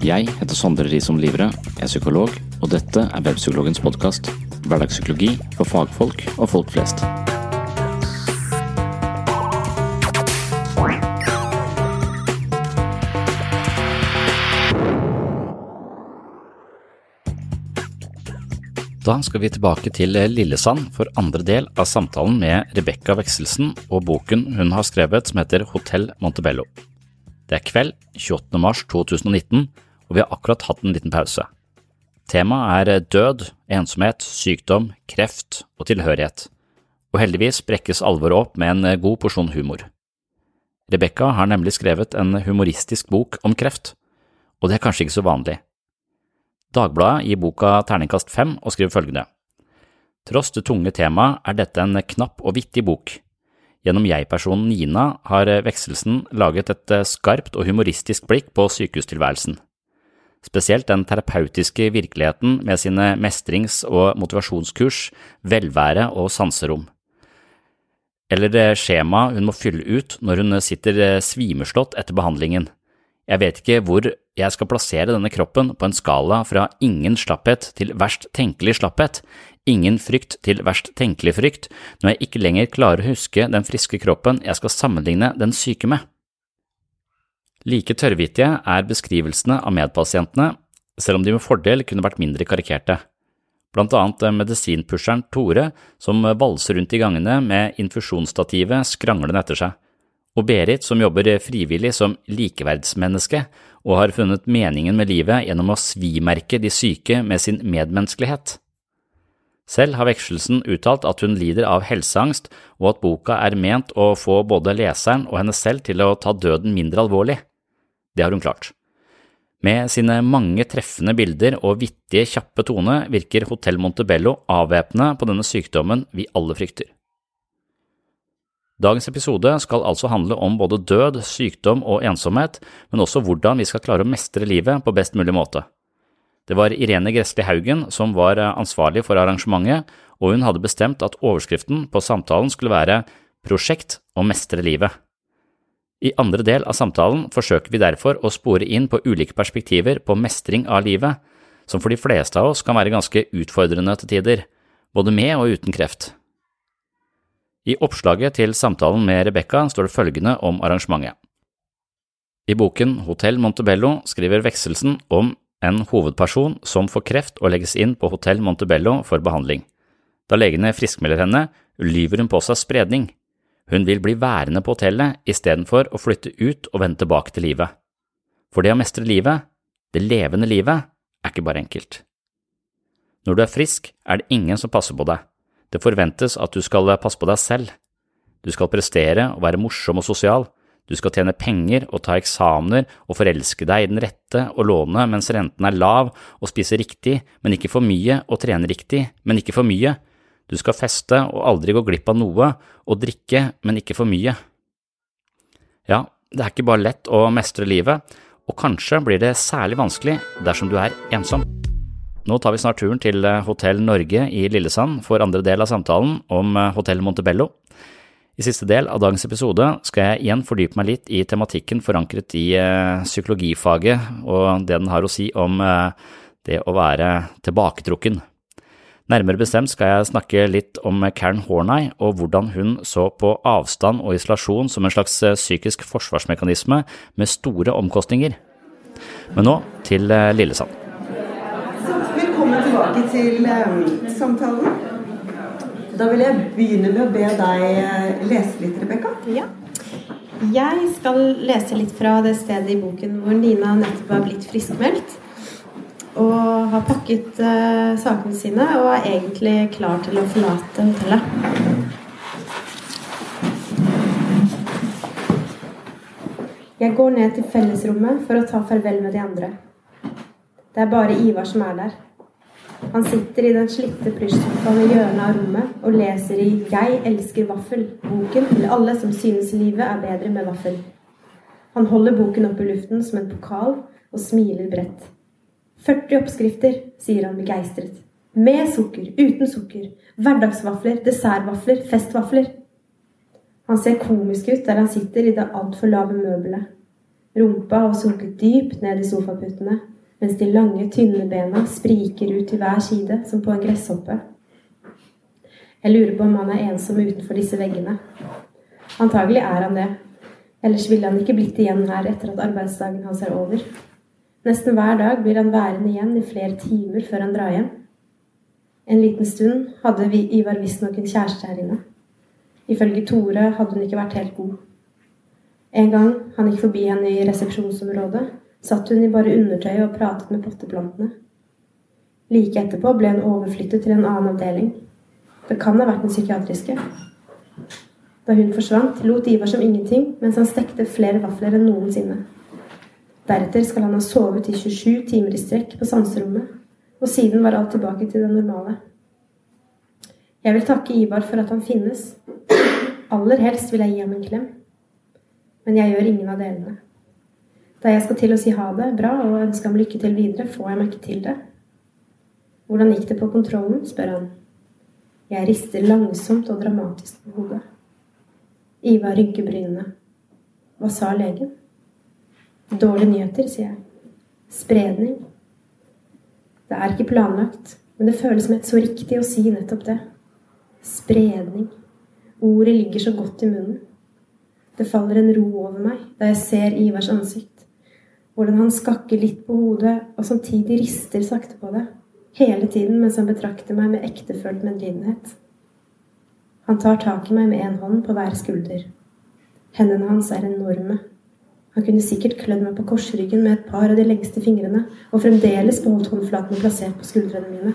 Jeg heter Sondre Risom Livre, jeg er psykolog, og dette er Webpsykologens podkast. Hverdagspsykologi for fagfolk og folk flest. Da skal vi tilbake til Lillesand for andre del av samtalen med Rebekka Vekselsen og boken hun har skrevet som heter Hotell Montebello. Det er kveld 28. mars 2019, og vi har akkurat hatt en liten pause. Temaet er død, ensomhet, sykdom, kreft og tilhørighet, og heldigvis brekkes alvoret opp med en god porsjon humor. Rebekka har nemlig skrevet en humoristisk bok om kreft, og det er kanskje ikke så vanlig. Dagbladet gir boka terningkast fem og skriver følgende. Tross det tunge temaet er dette en knapp og vittig bok. Gjennom jeg-personen Nina har Vekselsen laget et skarpt og humoristisk blikk på sykehustilværelsen. Spesielt den terapeutiske virkeligheten med sine mestrings- og motivasjonskurs, velvære og sanserom. Eller det skjemaet hun må fylle ut når hun sitter svimeslått etter behandlingen. Jeg vet ikke hvor jeg skal plassere denne kroppen på en skala fra ingen slapphet til verst tenkelig slapphet, ingen frykt til verst tenkelig frykt, når jeg ikke lenger klarer å huske den friske kroppen jeg skal sammenligne den syke med. Like tørrvittige er beskrivelsene av medpasientene, selv om de med fordel kunne vært mindre karikerte. Blant annet medisinpusheren Tore, som valser rundt i gangene med infusjonsstativet skranglende etter seg og Berit, som jobber frivillig som likeverdsmenneske og har funnet meningen med livet gjennom å svimerke de syke med sin medmenneskelighet. Selv har Vekselsen uttalt at hun lider av helseangst, og at boka er ment å få både leseren og henne selv til å ta døden mindre alvorlig. Det har hun klart. Med sine mange treffende bilder og vittige, kjappe tone virker Hotell Montebello avvæpnende på denne sykdommen vi alle frykter. Dagens episode skal altså handle om både død, sykdom og ensomhet, men også hvordan vi skal klare å mestre livet på best mulig måte. Det var Irene Gressli Haugen som var ansvarlig for arrangementet, og hun hadde bestemt at overskriften på samtalen skulle være Prosjekt å mestre livet. I andre del av samtalen forsøker vi derfor å spore inn på ulike perspektiver på mestring av livet, som for de fleste av oss kan være ganske utfordrende til tider, både med og uten kreft. I oppslaget til samtalen med Rebekka står det følgende om arrangementet. I boken Hotell Montebello skriver Vekselsen om en hovedperson som får kreft og legges inn på Hotell Montebello for behandling. Da legene friskmelder henne, lyver hun på seg spredning. Hun vil bli værende på hotellet istedenfor å flytte ut og vende tilbake til livet. For det å mestre livet, det levende livet, er ikke bare enkelt. Når du er frisk, er det ingen som passer på deg. Det forventes at du skal passe på deg selv. Du skal prestere og være morsom og sosial, Du skal tjene penger og ta eksamener og forelske deg i den rette og låne mens renten er lav og spise riktig, men ikke for mye og trene riktig, men ikke for mye. Du skal feste og aldri gå glipp av noe og drikke, men ikke for mye. Ja, det er ikke bare lett å mestre livet, og kanskje blir det særlig vanskelig dersom du er ensom. Nå tar vi snart turen til Hotell Norge i Lillesand for andre del av samtalen om Hotell Montebello. I siste del av dagens episode skal jeg igjen fordype meg litt i tematikken forankret i eh, psykologifaget og det den har å si om eh, det å være tilbaketrukken. Nærmere bestemt skal jeg snakke litt om Karen Horney og hvordan hun så på avstand og isolasjon som en slags eh, psykisk forsvarsmekanisme med store omkostninger. Men nå til Lillesand. Velkommen tilbake til um, samtalen. Da vil jeg begynne med å be deg eh, lese litt, Rebekka. Ja. Jeg skal lese litt fra det stedet i boken hvor Nina nettopp har blitt friskmeldt. Og har pakket uh, sakene sine og er egentlig klar til å forlate hotellet. Jeg går ned til fellesrommet for å ta farvel med de andre. Det er bare Ivar som er der. Han sitter i den slitte plysjsofaen i hjørnet av rommet og leser i 'Jeg elsker vaffel', boken til alle som synes livet er bedre med vaffel. Han holder boken opp i luften som en pokal og smiler bredt. 40 oppskrifter, sier han begeistret. Med sukker, uten sukker. Hverdagsvafler, dessertvafler, festvafler. Han ser komisk ut der han sitter i det altfor lave møbelet. Rumpa har sunket dypt ned i sofaputtene mens de lange, tynne bena spriker ut til hver side, som på en gresshoppe. Jeg lurer på om han er ensom utenfor disse veggene. Antagelig er han det. Ellers ville han ikke blitt igjen her etter at arbeidsdagen hans er over. Nesten hver dag blir han værende igjen i flere timer før han drar hjem. En liten stund hadde vi Ivar visstnok en kjæreste her inne. Ifølge Tore hadde hun ikke vært helt god. En gang han gikk forbi henne i resepsjonsområdet, satt hun i bare undertøy og pratet med potteplantene. Like etterpå ble hun overflyttet til en annen avdeling. Det kan ha vært den psykiatriske. Da hun forsvant, lot Ivar som ingenting mens han stekte flere vafler enn noensinne. Deretter skal han ha sovet i 27 timer i strekk på sanserommet, og siden var alt tilbake til det normale. Jeg vil takke Ivar for at han finnes. Aller helst vil jeg gi ham en klem. Men jeg gjør ingen av delene. Da jeg skal til å si ha det bra og ønske ham lykke til videre, får jeg meg ikke til det. Hvordan gikk det på kontrollen? spør han. Jeg rister langsomt og dramatisk på hodet. Ivar rynker brynene. Hva sa legen? Dårlige nyheter, sier jeg. Spredning. Det er ikke planlagt, men det føles som et så riktig å si nettopp det. Spredning. Ordet ligger så godt i munnen. Det faller en ro over meg da jeg ser Ivars ansikt. Hvordan han skakker litt på hodet og samtidig rister sakte på det. Hele tiden mens han betrakter meg med ektefølt medlidenhet. Han tar tak i meg med en hånd på hver skulder. Hendene hans er enorme. Han kunne sikkert klødd meg på korsryggen med et par av de lengste fingrene og fremdeles beholdt håndflatene plassert på skuldrene mine.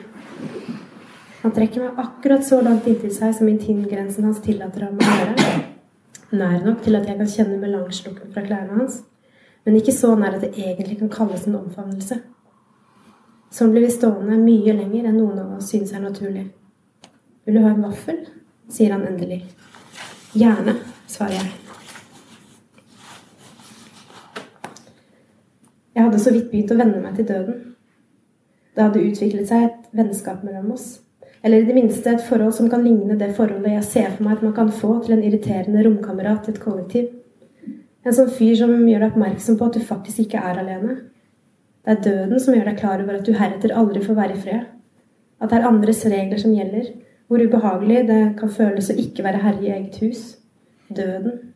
Han trekker meg akkurat så langt inntil seg som intimgrensen hans tillater ham å gjøre. Nær nok til at jeg kan kjenne melangslukken fra klærne hans men ikke så nær at det egentlig kan kalles en omfavnelse. Sånn blir vi stående mye lenger enn noen av oss synes er naturlig. Vil du ha en vaffel? sier han endelig. Gjerne, svarer jeg. Jeg hadde så vidt begynt å venne meg til døden. Det hadde utviklet seg et vennskap mellom oss. Eller i det minste et forhold som kan ligne det forholdet jeg ser for meg at man kan få til en irriterende romkamerat i et kollektiv. En sånn fyr som gjør deg oppmerksom på at du faktisk ikke er alene. Det er døden som gjør deg klar over at du heretter aldri får være i fred. At det er andres regler som gjelder. Hvor ubehagelig det kan føles å ikke være herre i eget hus. Døden.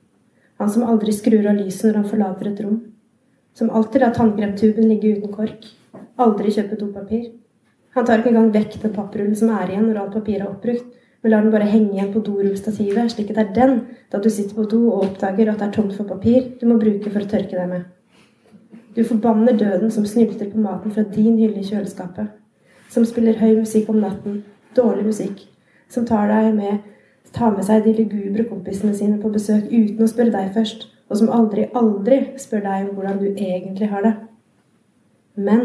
Han som aldri skrur av lyset når han forlater et rom. Som alltid lar tannkremtuben ligge uten kork. Aldri kjøpe dopapir. Han tar ikke engang vekk den papprullen som er igjen når alt papir er oppbrukt, men lar den bare henge igjen på dorullstativet, slik at det er den, da du sitter på do og oppdager at det er tomt for papir, du må bruke for å tørke deg med. Du forbanner døden som snylter på maten fra din hylle i kjøleskapet. Som spiller høy musikk om natten, dårlig musikk. Som tar deg med tar med seg de lugubre kompisene sine på besøk uten å spørre deg først, og som aldri, aldri spør deg om hvordan du egentlig har det. Men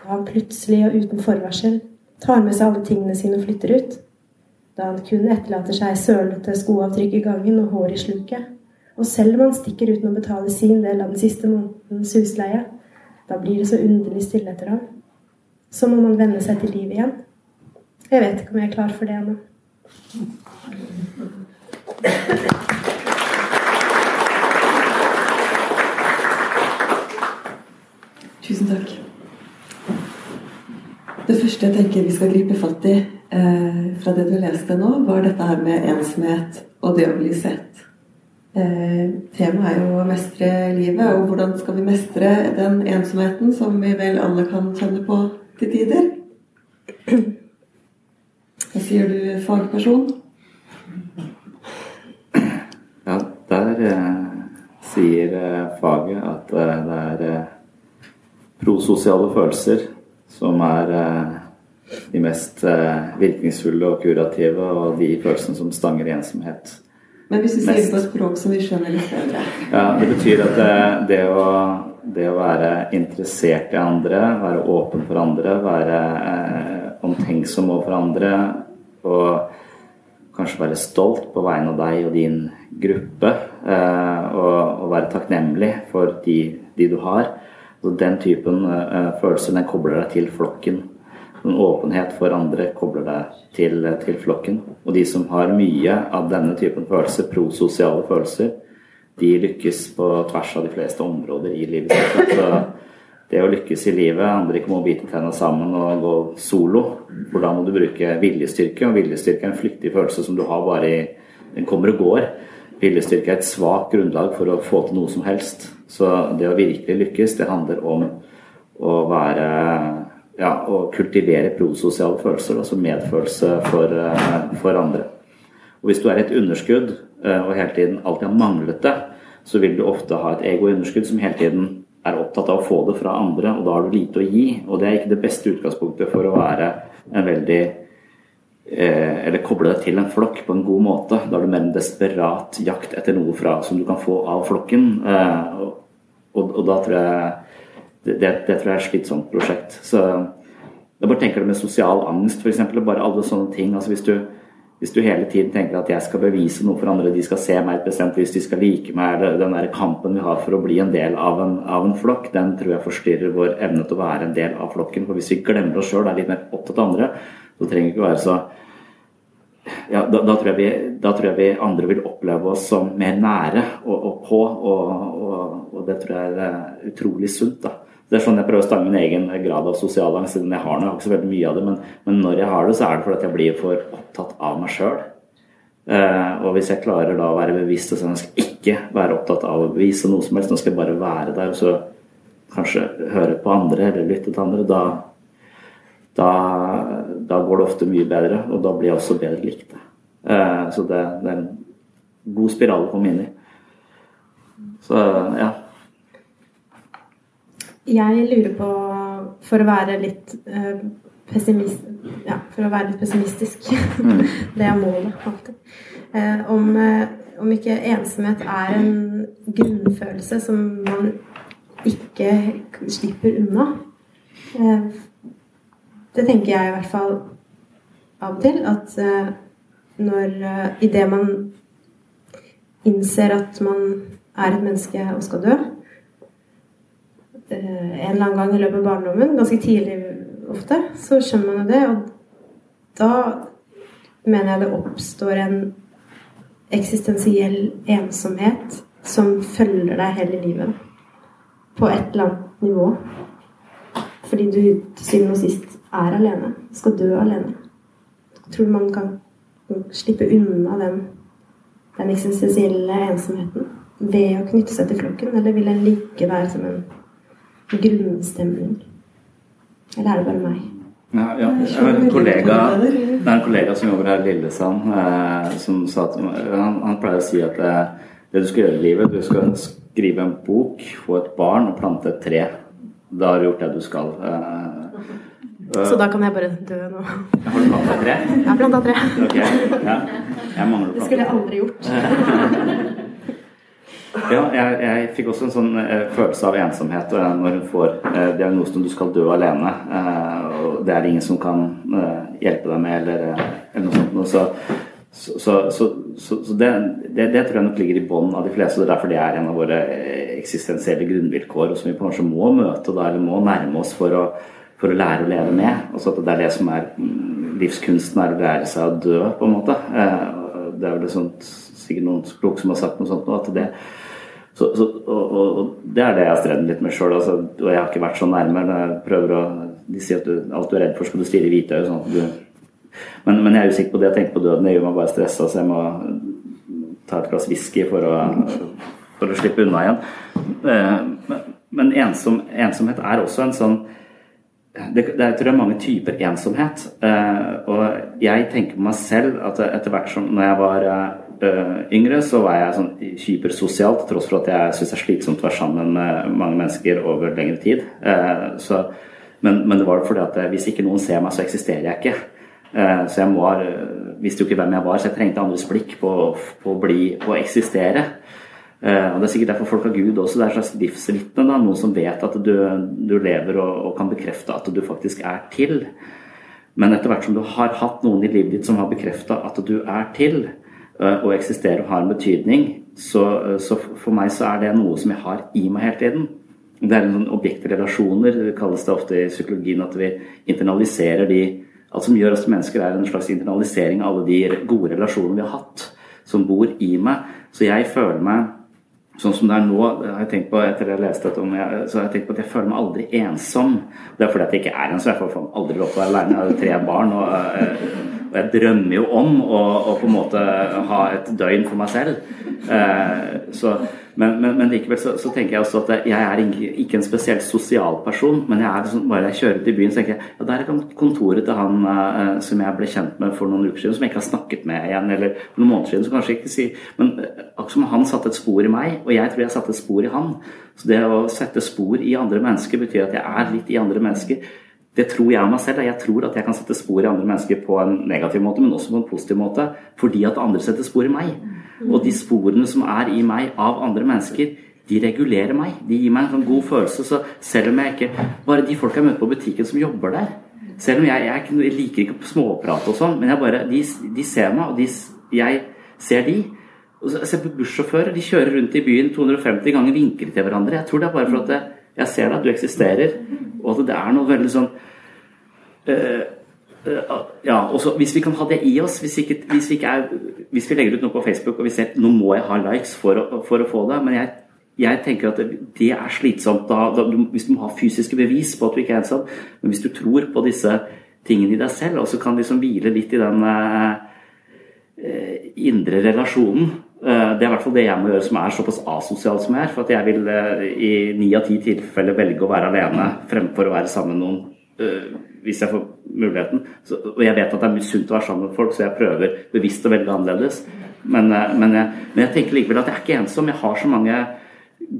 da han plutselig og uten forvarsel tar med seg alle tingene sine og flytter ut, da han kun etterlater seg sølete skoavtrykk i gangen og hår i sluket, og selv om han stikker uten å betale sin del av den siste månedens husleie, da blir det så underlig stille etter ham. Så må man venne seg til livet igjen. Jeg vet ikke om jeg er klar for det ennå. Tusen takk. Det første jeg tenker vi skal gripe fatt i eh, fra det du leste nå, var dette her med ensomhet og det å bli sett. Eh, temaet er jo å mestre livet, og hvordan skal vi mestre den ensomheten som vi vel alle kan kjenne på til tider? Hva sier du, fagperson? Ja, der eh, sier eh, faget at eh, det er eh, prososiale følelser som er eh, de mest eh, virkningsfulle og kurative, og de følelsene som stanger i ensomhet. Men hvis du sier det på et språk som vi skjønner litt bedre Ja, Det betyr at det, det, å, det å være interessert i andre, være åpen for andre, være eh, omtenksom overfor andre og kanskje være stolt på vegne av deg og din gruppe, eh, og, og være takknemlig for de, de du har. Så Den typen eh, følelser den kobler deg til flokken. En åpenhet for andre kobler deg til, til flokken. Og de som har mye av denne typen følelser, prososiale følelser, de lykkes på tvers av de fleste områder i livet sitt. Så det å lykkes i livet handler ikke om å bite tenna sammen og gå solo. For da må du bruke viljestyrke, og viljestyrke er en flyktig følelse som du har bare i Den kommer og går. Viljestyrke er et svakt grunnlag for å få til noe som helst. Så det å virkelig lykkes, det handler om å være ja, å kultivere prososiale følelser, altså medfølelse for, eh, for andre. Og Hvis du er et underskudd eh, og hele tiden alltid har manglet det, så vil du ofte ha et egounderskudd som hele tiden er opptatt av å få det fra andre, og da har du lite å gi. Og det er ikke det beste utgangspunktet for å være en veldig eh, Eller koble deg til en flokk på en god måte. Da er du mer en desperat jakt etter noe fra som du kan få av flokken. Eh, og, og, da tror jeg det, det, tror jeg er et slitsomt prosjekt. Så jeg bare tenker det med sosial angst, f.eks. Bare alle sånne ting. altså hvis du hvis du hele tiden tenker at jeg skal bevise noe for andre, de skal se meg et bestemt hvis de skal like meg, eller den der kampen vi har for å bli en del av en, av en flokk, den tror jeg forstyrrer vår evne til å være en del av flokken. For hvis vi glemmer oss sjøl er litt mer opptatt av andre, så trenger vi ikke være så ja, da, da, tror vi, da tror jeg vi andre vil oppleve oss som mer nære og, og på, og, og, og det tror jeg er eh, utrolig sunt. da. Det er sånn jeg prøver å stange min egen grad av sosial angst. siden Jeg har, nå ikke så veldig mye av det, men, men når jeg har det, så er det fordi at jeg blir for opptatt av meg sjøl. Eh, og hvis jeg klarer da å være bevisst og sånn, jeg skal ikke være opptatt av å bevise noe som helst, nå skal jeg bare være der og så kanskje høre på andre eller lytte til andre, da, da, da går det ofte mye bedre, og da blir jeg også bedre likt. Eh, så det, det er en god spiral å komme inn i. Så ja. Jeg lurer på, for å være litt eh, pessimist, ja, for å være litt pessimistisk Det er målet, alltid. Eh, om, om ikke ensomhet er en grunnfølelse som man ikke slipper unna. Eh, det tenker jeg i hvert fall av og til. At eh, når uh, idet man innser at man er et menneske og skal dø, eh, en eller annen gang i løpet av barndommen, ganske tidlig ofte, så skjønner man jo det. Og da mener jeg det oppstår en eksistensiell ensomhet som følger deg hele livet. På et eller annet nivå. Fordi du til syvende og sist er alene. Skal dø alene. Tror du man kan slippe unna den, den eksistensielle ensomheten ved å knytte seg til flokken? Eller vil den like være som en grunnstemning? Eller er det bare meg? Ja, ja. Jeg har en kollega, det er en kollega som jobber her i Lillesand, eh, som sa meg han, han pleier å si at eh, det du skal gjøre i livet, du skal skrive en bok, få et barn og plante et tre. Da har du gjort det du skal. Eh, Så da kan jeg bare dø nå. har du planta tre? Jeg har planta tre. Ok, ja. Jeg mangler Det skulle jeg aldri gjort. Ja, jeg, jeg, fikk også en sånn eh, følelse av ensomhet eh, når hun får eh, diagnosen du skal dø alene. Eh, og det er ingen som kan eh, hjelpe deg med, eller, eh, eller noe sånt. noe. Så, så, så, så, det, det, det tror jeg nok ligger i bånn av de fleste. og Det er derfor det er en av våre eh, eksistensielle grunnvilkår, og som vi kanskje må møte da, eller må nærme oss for å, for å lære å leve med. Altså at det er det som er mm, livskunsten, er å lære seg å dø, på en måte. Eh, det er vel det sånt, sikkert noen språk som har sagt noe sånt nå, at det så, så, og, og, det er det jeg har strevd litt med sjøl. Altså, og jeg har ikke vært så nærme. Jeg de sier at du, alt du er redd for, skal du stirre i hvitøyet. Sånn men, men, jeg er usikker på det. Jeg tenker på døden. Det gjør meg bare stressa, så jeg må ta et glass whisky for å, for å slippe unna igjen. Eh, men, men ensom, ensomhet er også en sånn det, det er, jeg tror er mange typer ensomhet. Eh, og jeg tenker på meg selv at etter hvert som når jeg var uh, yngre, så var jeg sånn hypersosial, til tross for at jeg syns det er slitsomt å være sammen med mange mennesker over lengre tid. Uh, så, men, men, det var fordi at hvis ikke noen ser meg, så eksisterer jeg ikke. Så jeg var, visste jo ikke hvem jeg var, så jeg trengte andres blikk på, på, å, bli, på å eksistere. Og Det er sikkert derfor folk har Gud også. Det er et slags livsvitne. Noen som vet at du, du lever og, og kan bekrefte at du faktisk er til. Men etter hvert som du har hatt noen i livet ditt som har bekrefta at du er til, Eh, og eksisterer og har en betydning, så, eh, så, for meg så er det noe som jeg har i meg hele tiden. Det er noen objektrelasjoner, det kalles det ofte i psykologien at vi internaliserer de Alt som gjør oss til mennesker, er en slags internalisering av alle de gode relasjonene vi har hatt, som bor i meg. Så jeg føler meg sånn som det er nå, har jeg tenkt på etter jeg leste dette om jeg, så har jeg tenkt på at jeg føler meg aldri ensom. Det er fordi at jeg ikke er en, så jeg får aldri lov til å være alene. Jeg har tre barn. og eh, og jeg drømmer jo om å, å, på en måte ha et døgn for meg selv. Eh, så, men, men, men, likevel så, så, tenker jeg også at jeg er ikke, en spesielt sosial person. Men jeg er liksom, bare jeg kjører til byen, så tenker jeg ja, der er kontoret til han eh, som jeg ble kjent med for noen uker siden, som jeg ikke har snakket med igjen. Eller for noen måneder siden, så kanskje ikke si Men eh, akkurat som han satte et spor i meg, og jeg tror jeg satte et spor i han. Så det å sette spor i andre mennesker betyr at jeg er litt i andre mennesker. Det tror jeg om meg selv. Jeg tror at jeg kan sette spor i andre mennesker på en negativ måte, men også på en positiv måte, fordi at andre setter spor i meg. Og de sporene som er i meg av andre mennesker, de regulerer meg. De gir meg en sånn god følelse. Så selv om jeg ikke Bare de folka jeg møter på butikken som jobber der Selv om jeg, jeg, jeg liker ikke småprat og sånn, men jeg bare, de, de ser meg, og de, jeg ser de. Og så, ser på bussjåfører. De kjører rundt i byen 250 ganger, vinker til hverandre. Jeg tror det er bare for at jeg, jeg ser deg, du eksisterer. Og at det er noe veldig sånn uh, uh, Ja, også hvis vi kan ha det i oss hvis, ikke, hvis, vi er, hvis, vi legger ut noe på Facebook og vi ser nå må jeg ha likes for å, for å få det, men jeg, jeg tenker at det, er slitsomt da, da, hvis du må ha fysiske bevis på at du ikke er ensom. Men hvis du tror på disse tingene i deg selv, og så kan liksom hvile litt i den uh, indre relasjonen det er i hvert fall det jeg må gjøre som er såpass asosial som jeg er. For at jeg vil eh, i ni av ti tilfeller velge å være alene fremfor å være sammen med noen. Eh, hvis jeg får muligheten. Så, og jeg vet at det er sunt å være sammen med folk, så jeg prøver bevisst å velge annerledes. Men, men, jeg, men jeg, tenker likevel at jeg er ikke ensom. Jeg har så mange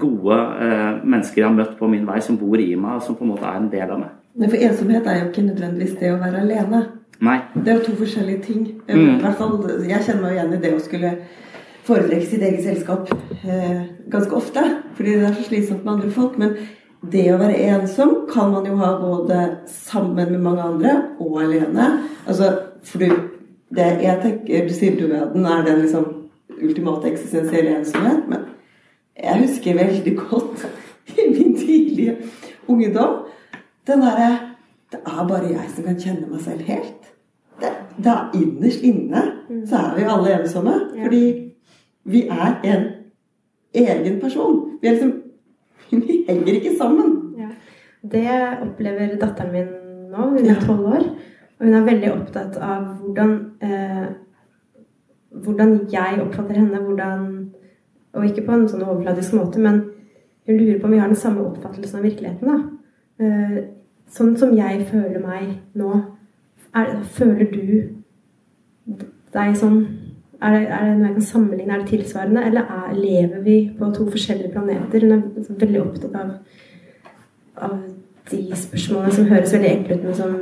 gode eh, mennesker jeg har møtt på min vei, som bor i meg, og som på en måte er en del av meg. Men for ensomhet er jo ikke nødvendigvis det å være alene. Nei. Det er jo to forskjellige ting. Mm. I hvert fall, jeg kjenner meg igjen i det å skulle foretrekke sitt eget selskap eh, ganske ofte. Fordi det er så slitsomt med andre folk. Men det å være ensom kan man jo ha både sammen med mange andre og alene. Altså, for du, det, jeg tenker, du sier døden er den liksom ultimate eksistensielle ensomhet. Men jeg husker veldig godt i min tidlige ungdom den derre Det er bare jeg som kan kjenne meg selv helt. Det, er innerst inne så er vi alle ensomme. Fordi vi er en egen person. Vi, liksom, vi henger ikke sammen. Ja. Det opplever datteren min nå. Hun er tolv år. Og hun er veldig opptatt av hvordan, eh, hvordan jeg oppfatter henne. Hvordan, og ikke på en sånn overfladisk måte, men hun lurer på om vi har den samme oppfattelsen av virkeligheten. Eh, sånn som jeg føler meg nå, er, føler du deg sånn er det, er det, noe jeg kan sammenligne? Er det tilsvarende? Eller er, lever vi på to forskjellige planeter? Hun er veldig opptatt av, av de spørsmålene som høres veldig enkle ut, men som,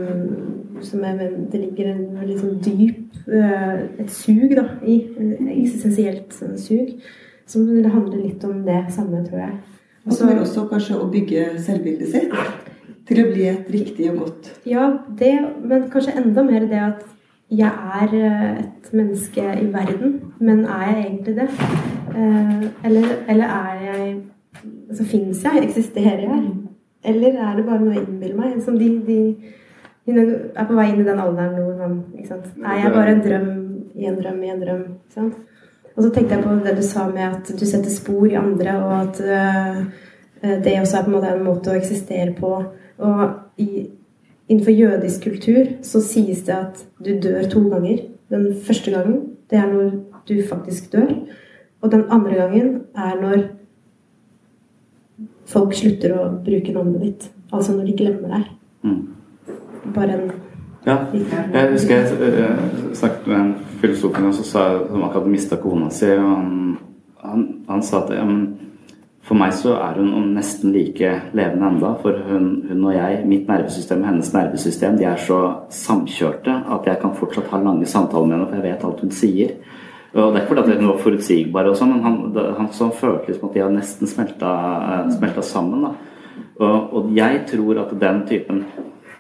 som er, det ligger en veldig sånn dyp uh, Et sug da, i. Eksistensielt sånn sug. Som det handler litt om det samme, tror jeg. Og så vil også kanskje å bygge selvbildet sitt til å bli et riktig og godt Ja, det, men kanskje enda mer det at jeg er eh, et menneske i verden, men er jeg egentlig det? Eh, eller, eller er jeg Altså fins jeg? Eksisterer jeg? Eller er det bare noe jeg innbiller meg? Som de, de, de er på vei inn i den alderen hvor man ikke sant? Er jeg bare en drøm i en drøm i en drøm? Ikke sant? Og så tenkte jeg på det du sa med at du setter spor i andre, og at uh, det også er på en måte en måte å eksistere på. Og i, innenfor jødisk kultur så sies det at du dør to ganger. Den første gangen, det er når du faktisk dør. Og den andre gangen er når folk slutter å bruke navnet ditt. Altså når de glemmer deg. Mm. Bare en ja. Jeg husker jeg uh, snakket med en filosof som, sa, som akkurat mista kona si. og han, han, han sa at um, for meg så er hun nesten like levende enda, for hun, hun, og jeg, mitt nervesystem og hennes nervesystem, de er så samkjørte at jeg kan fortsatt ha lange samtaler med henne, for jeg vet alt hun sier. Og Det er ikke fordi hun var forutsigbar, og sånn, men han, han følte liksom at de har nesten smelta, eh, smelta sammen. Og, og jeg tror at den typen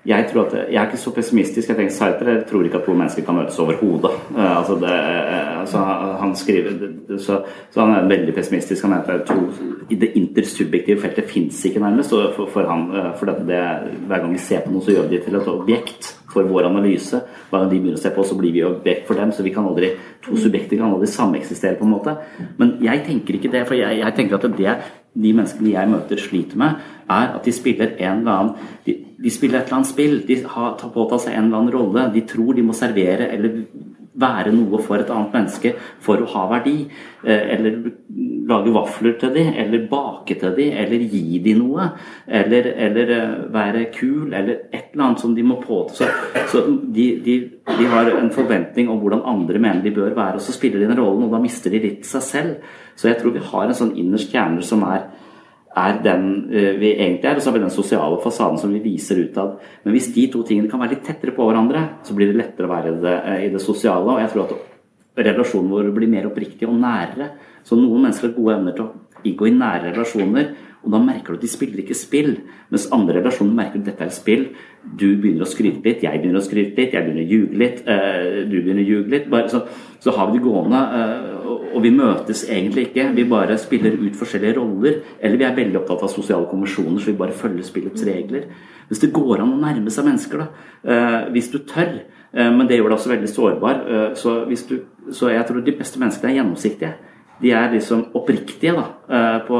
jeg, tror at, jeg er ikke så pessimistisk. Jeg tenker Sartre jeg tror ikke at to mennesker kan møtes overhodet. Uh, altså uh, altså han skriver så, så, han er veldig pessimistisk. Han mener at to, det intersubjektive feltet fins ikke nærmest for, for han. Uh, for det, hver gang vi ser på noe, så gjør vi det til et objekt for vår analyse. Gang de begynner å se på så blir vi objekt for dem. Så vi kan aldri, to subjekter kan aldri sameksistere, på en måte. Men jeg tenker ikke det. For jeg, jeg tenker at det de menneskene jeg møter, sliter med, er at de spiller en eller annen de, de spiller et eller annet spill. De har, påtatt seg en eller annen rolle. De tror de må servere eller være noe for et annet menneske for å ha verdi. Eh, eller lage vafler til dem, eller bake til dem, eller gi dem noe. Eller, eller eh, være kul, eller et eller annet som de må påta seg. Så de, de, de, har en forventning om hvordan andre mener de bør være, og så spiller de den rollen, og da mister de litt seg selv. Så jeg tror vi har en sånn innerst kjerne som er er den uh, vi egentlig er, og så har vi den sosiale fasaden som vi viser utad. Men hvis de to tingene kan være litt tettere på hverandre, så blir det lettere å være det, uh, i det sosiale. Og jeg tror at relasjonen vår blir mer oppriktig og nærere. Så noen mennesker har gode evner til å inngå i nære relasjoner. Og da merker du at de spiller ikke spill. Mens andre relasjoner merker at dette er spill. Du begynner å skryte litt, jeg begynner å skryte litt, jeg begynner å ljuge litt, uh, du begynner å ljuge litt. Så, så, har vi det gående. og vi møtes egentlig ikke. Vi bare spiller ut forskjellige roller. Eller vi er veldig opptatt av sosiale konvensjoner, så vi bare følger spillets regler. Hvis det går an å nærme seg mennesker, da. hvis du tør. men det gjør deg også veldig sårbar. så, du, så jeg tror de beste menneskene er gjennomsiktige de er liksom oppriktige da, eh, på,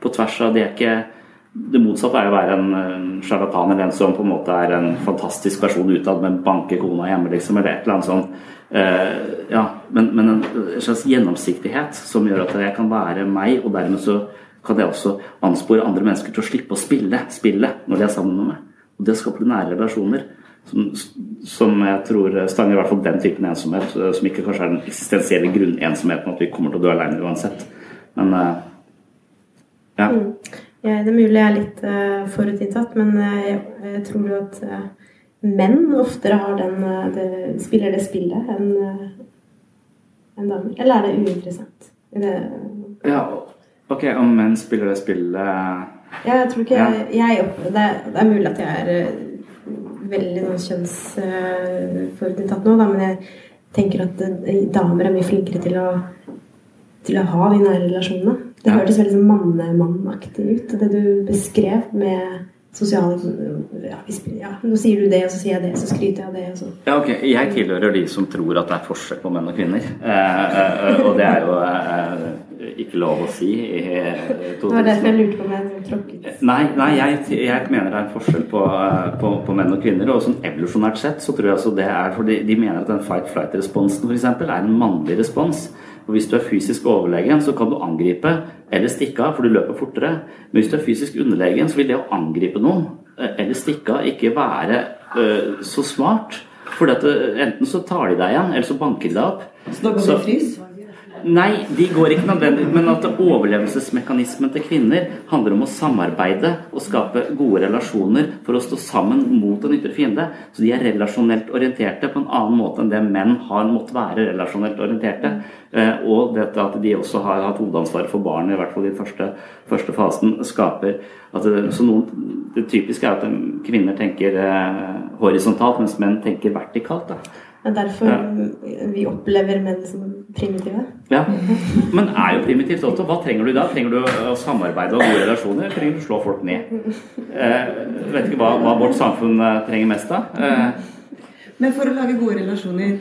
på tvers av Det er ikke det motsatte er å være en sjarlatan eller en som på en måte er en fantastisk person utad, men banker kona hjemme, liksom, eller et eller annet sånt. Uh, ja, men, men, en slags gjennomsiktighet som gjør at jeg kan være meg, og dermed så kan jeg også anspore andre mennesker til å slippe å spille spillet når de er sammen med meg. Og det skaper nære relasjoner som, som, jeg tror stanger i hvert fall den typen ensomhet, eh, som ikke kanskje er den eksistensielle grunnensomheten, at vi kommer til å dø alene uansett. Men uh, ja. Mm. ja. Det er mulig jeg er litt uh, forutinntatt, men uh, jeg, jeg, tror jo at uh, menn oftere har den det, spiller det spillet enn en damer. Eller er det uinteressant? Er det, ja, ok, om menn spiller det spillet Ja, jeg tror ikke ja. jeg, jeg det, det er mulig at jeg er veldig sånn kjønnsforutinntatt nå, da, men jeg tenker at eh, damer er mye flinkere til å, til å ha de nære relasjonene. Det ja. hørtes veldig sånn mannemannaktig ut, det du beskrev med sosiale ja, ja, nå sier du det, og så sier jeg det, så skryter jeg av det. Og så. Ja, ok. Jeg tilhører de som tror at det er forskjell på menn og kvinner. Eh, eh, og det er jo eh, ikke lov å si. I, det var derfor jeg lurte på om jeg tråkket Nei, nei jeg, jeg, mener det er en forskjell på, eh, på, på, menn og kvinner. Og sånn evolusjonært sett så tror jeg altså det er fordi de mener at den fight-flight-responsen f.eks. er en mannlig respons. Og Hvis du er fysisk overlegen, så kan du angripe eller stikke av, for du løper fortere. Men hvis du er fysisk underlegen, så vil det å angripe noen eh, eller stikke av ikke være øh, så smart. For enten så tar de deg igjen, eller så banker de deg opp. Så da går du i frys? Nei, de går ikke nødvendig, men at overlevelsesmekanismen til kvinner handler om å samarbeide og skape gode relasjoner for å stå sammen mot en ytre fiende. Så de er relasjonelt orienterte på en annen måte enn det menn har måttet være relasjonelt orienterte. Eh, og dette at de også har hatt hovedansvaret for barnet, i hvert fall i den første, første fasen, skaper at det, så noen, det typiske er at kvinner tenker eh, horisontalt, mens menn tenker vertikalt. Da. Det er derfor ja. vi opplever menn som primitive. Ja, Men er jo primitivt også. Hva trenger du da? Trenger du å samarbeide og gode relasjoner? Trenger du å slå folk ned? Eh, vet ikke hva, hva, vårt samfunn eh, trenger mest av. Eh. Men for å lage gode relasjoner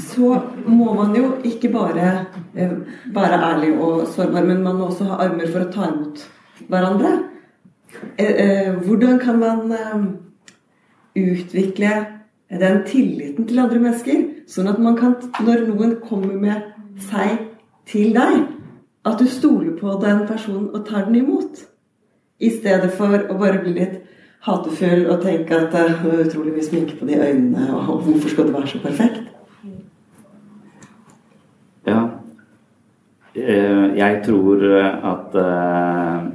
så må man jo ikke bare eh, være ærlig og sårbar, men man må også ha armer for å ta imot hverandre. Eh, hvordan kan man utvikle den tilliten til andre mennesker. Sånn at man kan, når noen kommer med seg til deg, at du stoler på den personen og tar den imot. I stedet for å bare bli litt hatefull og tenke at det er utrolig mye sminke på de øynene, og hvorfor skal det være så perfekt? Ja. Eh, jeg tror at eh,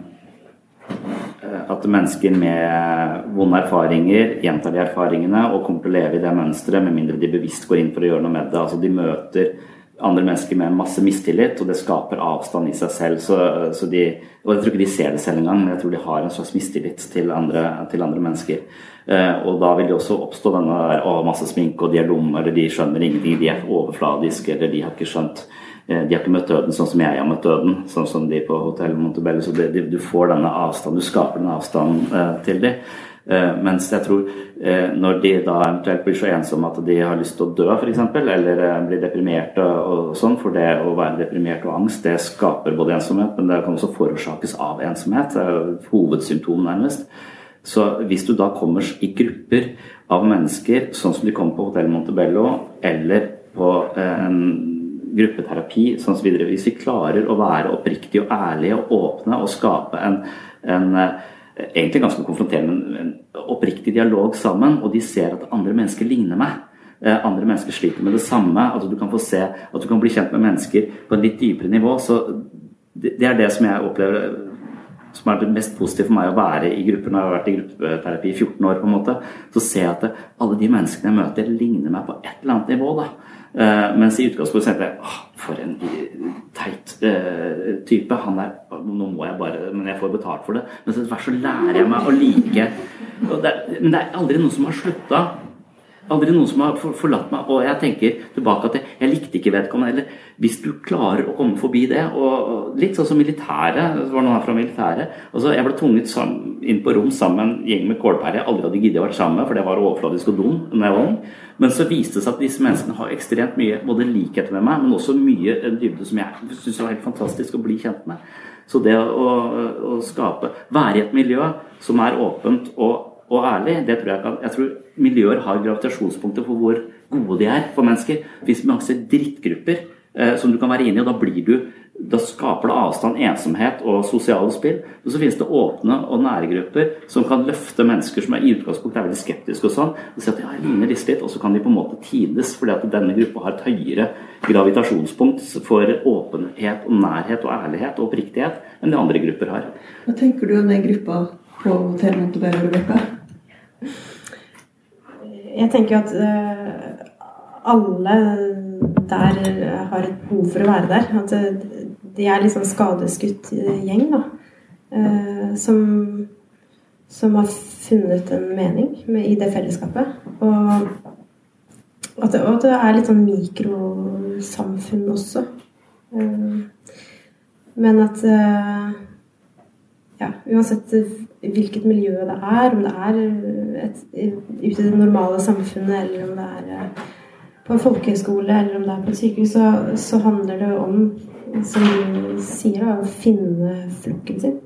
at mennesker med vonde erfaringer gjentar de erfaringene og kommer til å leve i det mønsteret med mindre de bevisst går inn for å gjøre noe med det. Altså De møter andre mennesker med masse mistillit, og det skaper avstand i seg selv. Så, så de, og Jeg tror ikke de ser det selv engang, men jeg tror de har en slags mistillit til andre, til andre mennesker. Eh, og da vil det også oppstå denne å, masse sminke, og de er dumme, eller de skjønner ingenting, de er overfladiske, eller de har ikke skjønt Eh, de har ikke møtt døden sånn som jeg har møtt døden, sånn som de på Hotell Montebello. Så det, de, du får denne avstanden, du skaper den avstanden eh, til dem. Eh, mens jeg tror eh, når de da eventuelt blir så ensomme at de har lyst til å dø, f.eks., eller eh, blir deprimerte og, sånn, for det å være deprimert og angst, det skaper både ensomhet, men det kan også forårsakes av ensomhet. Det er jo hovedsymptom, nærmest. Så hvis du da kommer i grupper av mennesker, sånn som de kommer på Hotell Montebello, eller på eh, en gruppeterapi sånn hvis vi klarer å være oppriktige og ærlige og åpne og skape en, en eh, egentlig ganske konfronterende, en oppriktig dialog sammen, og de ser at andre mennesker ligner meg. Eh, andre mennesker sliter med det samme. At du kan få se, at du kan bli kjent med mennesker på en litt dypere nivå. så Det er det som jeg opplever som er det mest positive for meg å være i gruppen. Jeg har vært i gruppeterapi i 14 år. på en måte, Så ser jeg at alle de menneskene jeg møter, ligner meg på et eller annet nivå. da. Uh, mens i utgangspunktet tenkte jeg åh, for en teit uh, type. Han er Nå må jeg bare Men jeg får betalt for det. Men etter hvert så lærer jeg meg å like det, Men det er aldri noen som har slutta aldri noen som har forlatt meg. Og jeg tenker tilbake at jeg, jeg likte ikke vedkommende. Eller hvis du klarer å komme forbi det og, Litt sånn som militæret. Det var noen her fra militæret. Altså, jeg ble tvunget inn på rom sammen med en gjeng med kålpærer jeg aldri hadde giddet å være sammen med, for det var overfladisk og dum da jeg var ung. Men så viste det seg at disse menneskene har ekstremt mye både likheter med meg, men også mye dybde som jeg syns var helt fantastisk å bli kjent med. Så det å, å skape Være i et miljø som er åpent og og ærlig, det tror jeg kan Jeg tror miljøer har gravitasjonspunkter for hvor gode de er for mennesker. Det fins masse drittgrupper eh, som du kan være inne i, og da blir du da skaper det avstand, ensomhet og sosiale spill. Og så finnes det åpne og nære grupper som kan løfte mennesker som er i utgangspunktet er veldig skeptiske og sånn, og si at ja, jeg ligner disse litt, og så kan de på en måte tides, fordi at denne gruppa har et høyere gravitasjonspunkt for åpenhet og nærhet og ærlighet og oppriktighet enn de andre grupper har. Hva tenker du om den gruppa på Hotell Montebello, Rebekka? Jeg tenker at øh, alle der har et behov for å være der. At uh, de er liksom skadeskutt gjeng, da. Eh, som, som har funnet en mening med, i det fellesskapet. Og at det, og det er litt sånn mikrosamfunn også. men at ja, uansett hvilket miljø det er, om det er et, ute i det normale samfunnet, eller om det er eh, på en folkehøyskole, eller om det er på et sykehus, så, så handler det om, som sier, da, å finne flokken sin.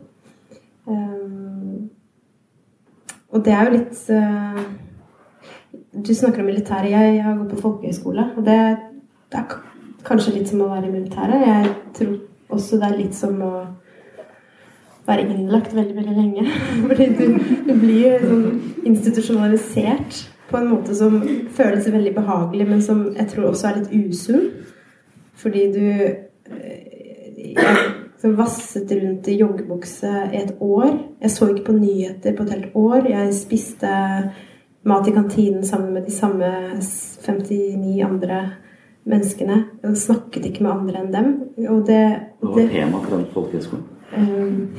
Um, og det er jo litt uh, Du snakker om militæret. Jeg, har gått på folkehøyskole, og det, det er kanskje litt som å være i militæret. Jeg tror også det er litt som å være innlagt veldig, veldig lenge. Fordi du, du blir sånn institusjonalisert på en måte som føles veldig behagelig, men som jeg tror også er litt usunn. Fordi du som vasset rundt i joggebukse i et år. Jeg så ikke på nyheter på et helt år. Jeg spiste mat i kantinen sammen med de samme 59 andre menneskene. Og snakket ikke med andre enn dem. Og det, Hva var tema på den folkehøgskolen? Um,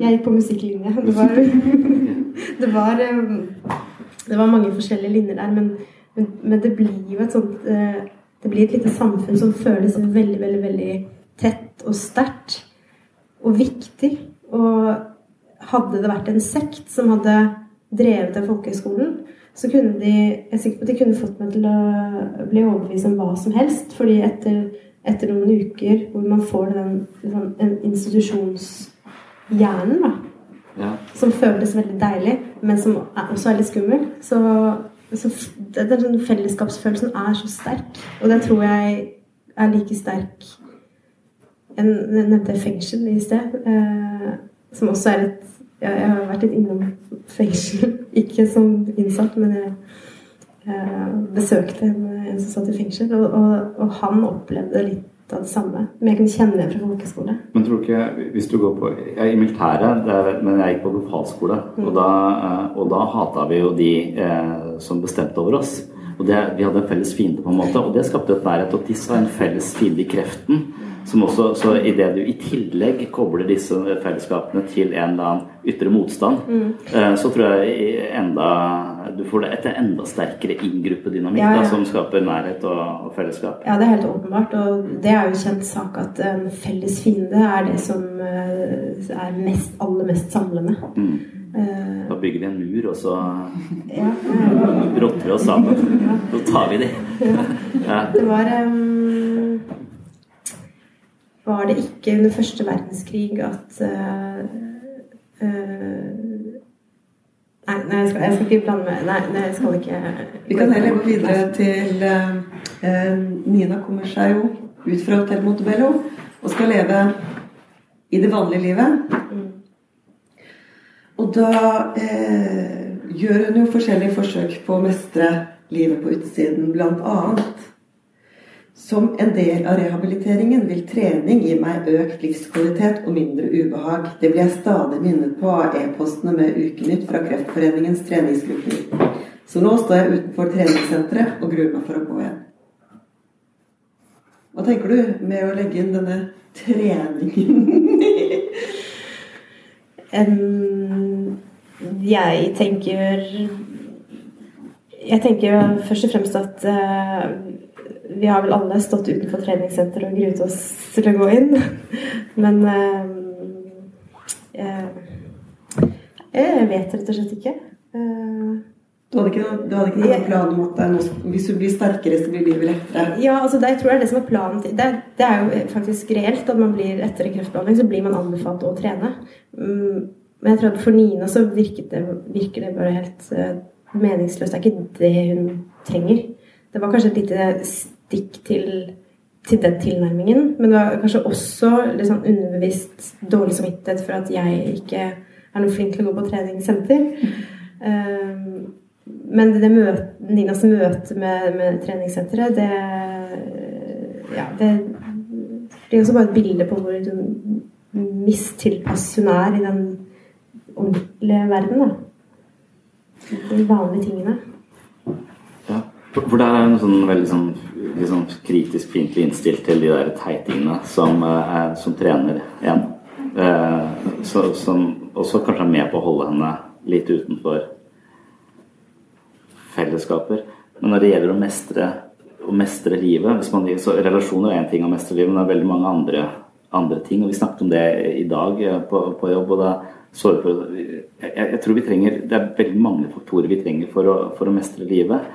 jeg gikk på musikklinje. Det var, det var, um, det var mange forskjellige linjer der, men, men, men, det blir jo et sånt uh, Det blir et lite samfunn som føles veldig, veldig, veldig tett og sterkt og viktig. Og hadde det vært en sekt som hadde drevet den folkehøyskolen, så kunne de jeg er sikker på at de kunne fått meg til å bli overbevist om hva som helst. fordi etter, etter noen uker hvor man får den, liksom, institusjonshjernen, da, ja. som føles veldig deilig, men som er, også er litt skummel, så, så den, den fellesskapsfølelsen er så sterk. Og den tror jeg er like sterk jeg nevnte fengsel i sted, eh, som også er et Jeg har vært litt innom fengsel. Ikke som innsatt, men jeg eh, besøkte en, en som satt i fengsel, og, og, og, han opplevde litt av det samme. Men jeg kunne kjenne det fra folkeskole. Men tror du ikke, hvis du går på Jeg er i militæret, men jeg gikk på befalsskole. Mm. Og da, eh, og da hata vi jo de eh, som bestemte over oss. Og det, Vi hadde en felles fiende, på en måte, og det skapte et nærhet. Og disse var en felles fiende i kreften. Som også, så idet du i tillegg kobler disse fellesskapene til en eller annen ytre motstand, mm. Eh, så tror jeg enda, du får det etter enda sterkere inngruppedynamikk ja, ja. som skaper nærhet og, og, fellesskap. Ja, det er helt åpenbart. Og det er jo kjent sak at en felles fiende er det som eh, er mest, aller mest samlende. Mm. Uh, da bygger vi en mur, og så ja, rotter vi oss sammen. Så tar vi det. ja. Det var um, var det ikke under første verdenskrig at uh, uh, Nei, nei jeg, skal, jeg, skal, ikke blande med Nei, nei, jeg skal ikke Vi kan heller gå videre til uh, Nina kommer seg jo ut fra Hotell Montebello og skal leve i det vanlige livet. Og da gjør hun jo forskjellige forsøk på å mestre livet på utsiden, annet som en del av rehabiliteringen vil trening gi meg økt livskvalitet og mindre ubehag. Det blir jeg stadig minnet på av e-postene med Ukenytt fra Kreftforeningens treningsgrupper. Så nå står jeg utenfor treningssenteret og gruer meg for å gå igjen. Hva tenker du med å legge inn denne treningen? um, jeg tenker Jeg tenker først og fremst at uh, vi har vel alle stått utenfor treningssenteret og gruet oss til å gå inn. Men uh, eh, jeg vet rett og slett ikke. Du hadde ikke, du hadde ikke noen plan om at hvis du blir sterkere, så blir livet lettere? Ja, altså det, jeg tror det er det som er planen. Det, det er jo faktisk reelt at man blir etter kreftbehandling så blir man anbefalt å trene. Mm, men jeg tror at for Nina så virker det, virker det bare helt meningsløst. Det er ikke det hun trenger. Det var kanskje et lite stikk til, til den tilnærmingen. Men det var kanskje også litt sånn underbevisst dårlig samvittighet for at jeg ikke er noe flink til å gå på treningssenter. Um, men det møte, Ninas møte med, med treningssenteret, det Ja, det blir også bare et bilde på hvor mistilpass hun er i den ordentlige verden. da. De vanlige tingene. Ja. For der er en sånn veldig sånn, liksom kritisk fiendtlig innstilt til de der teitingene som, uh, som trener igjen. Uh, så, som også kanskje er med på å holde henne litt utenfor fellesskaper. Men når det gjelder å mestre, å mestre livet man, så Relasjoner er én ting å mestre livet, men det er veldig mange andre, andre ting. og Vi snakket om det i dag eh, på, på jobb. og da jeg, jeg, tror vi trenger, Det er veldig mange faktorer vi trenger for å, for å mestre livet.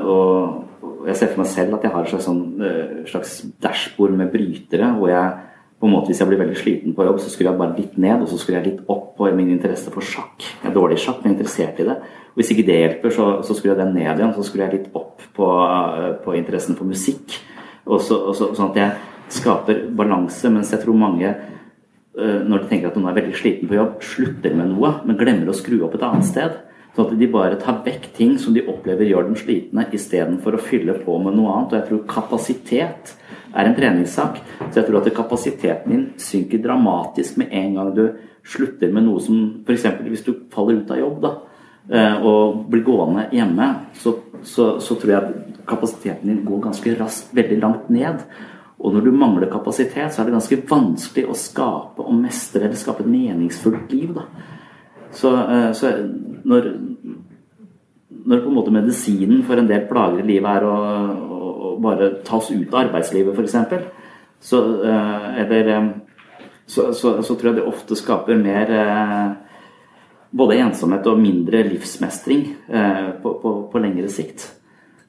Og jeg ser for meg selv at jeg har et slags, sånn, eh, slags dashbord med brytere. hvor jeg på en måte Hvis jeg blir veldig sliten på jobb, så skulle jeg bare litt ned, og så skulle jeg litt opp på min interesse for sjakk. Jeg er dårlig i sjakk, men interessert i det. Og Hvis ikke det hjelper, så, så skulle jeg den ned igjen. Så skulle jeg litt opp på, eh, på interessen for musikk. Og så, og så, sånn at jeg skaper balanse. Mens jeg tror mange, når de tenker at noen er veldig sliten på jobb, slutter med noe, men glemmer å skru opp et annet sted. Sånn at de bare tar vekk ting som de opplever gjør dem slitne, istedenfor å fylle på med noe annet. Og jeg tror kapasitet er en treningssak. Så jeg tror at kapasiteten din synker dramatisk med en gang du slutter med noe som f.eks. hvis du faller ut av jobb da, eh, og blir gående hjemme, så, så, så tror jeg kapasiteten din går ganske raskt veldig langt ned. Og når du mangler kapasitet, så er det ganske vanskelig å skape og mestre eller skape et meningsfullt liv. Da. Så, eh, så når, når på en måte medisinen for en del plager i livet er å, å, bare tas ut av arbeidslivet, f.eks., så, eh, eh, så, så, så, tror jeg det ofte skaper mer både ensomhet og mindre livsmestring på, på, på lengre sikt.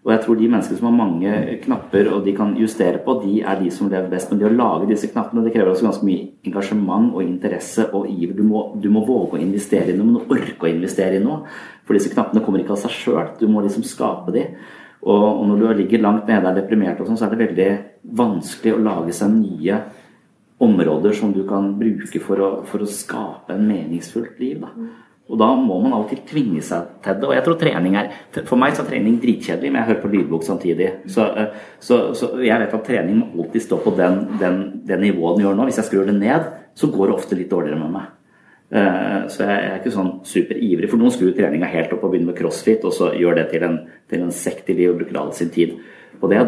Og jeg tror de menneskene som har mange knapper og de kan justere på, de er de som lever best. Men det å lage disse knappene det krever også ganske mye engasjement og interesse og iver. Du må, du må våge å investere i noe, men orke å investere i noe. For disse knappene kommer ikke av seg sjøl. Du må liksom skape de. Og, og, når du ligger langt nede og er deprimert, og sånn, så er det veldig vanskelig å lage seg nye områder som du kan bruke for å, for å skape en meningsfullt liv. Da. Og da må man alltid tvinge seg til det. Og jeg tror trening er For meg så er trening dritkjedelig, men jeg hører på lydbok samtidig. Så, eh, så, så jeg vet at trening må alltid stå på den, den, den nivået den gjør nå. Hvis jeg skrur det ned, så går det ofte litt dårligere med meg. Eh, så jeg er ikke sånn superivrig. For noen skrur treninga helt opp og begynner med crossfit, og så gjør det til en, til en sekt i livet og bruker all sin tid på det.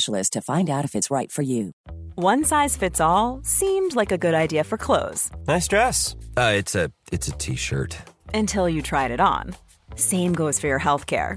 specialist to find out if it's right for you. One size fits all seemed like a good idea for clothes. Nice dress. Uh, it's a it's a t-shirt. Until you tried it on. Same goes for your health care.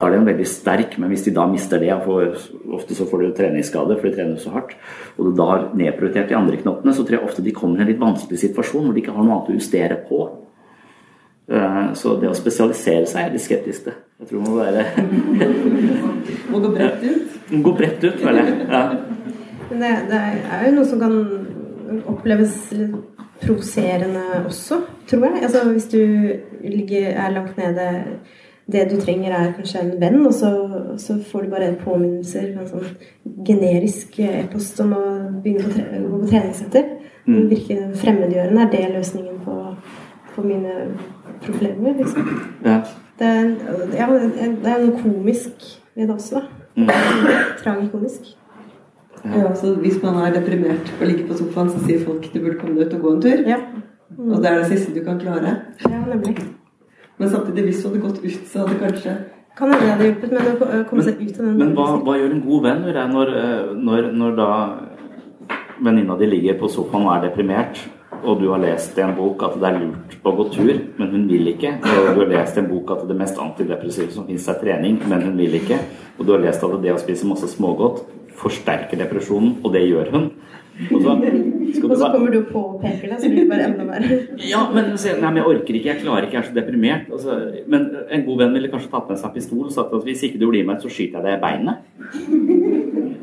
Da er de veldig sterk, men hvis de da mister det, for ofte så får de treningsskade for de trener så hardt, og du da har nedprioritert de andre knottene, så tror jeg ofte de kommer i en litt vanskelig situasjon hvor de ikke har noe annet å justere på. Eh, Så det å spesialisere seg er litt skeptisk til. Jeg tror man må være Må gå bredt ut. Gå bredt ut, føler jeg. Ja. Men det, det er jo noe som kan oppleves litt provoserende også, tror jeg. Altså hvis du ligger, er langt nede Det du trenger, er kanskje en venn, og så, så får du bare påminnelser en sånn generisk e-post om å begynne på, tre, gå på treningssenter. Det virker fremmedgjørende. Er det løsningen på, på mine problemer, liksom? Ja. Det, er- ja, det er noe komisk ved det også, da. Tragikomisk. Ja, så hvis man er deprimert og ligger på sofaen, så sier folk du burde komme deg ut og gå en tur. Ja. Og det er det siste du kan klare. Ja, nemlig. Men samtidig, hvis hun hadde gått ut, så hadde kanskje Kan hende det hadde hjulpet, men å komme seg ut av den Men hva, hva gjør en god venn lurer jeg, når, eh, når, når da venninna di ligger på sofaen og er deprimert, og du har lest i en bok at det er lurt å gå tur, men hun vil ikke. Og du har lest i en bok at det mest antidepressive som finnes er trening, men hun vil ikke. Og du har lest at det å spise masse smågodt forsterker depresjonen, og det gjør hun. Og så, Og så kommer du på og peker deg, så blir det bare enda verre. ja, men, se, nei, men jeg orker ikke, jeg klarer ikke, jeg er så deprimert. Altså, men en god venn ville kanskje tatt med seg pistol og sagt at hvis ikke du blir med, så skyter jeg deg i beinet.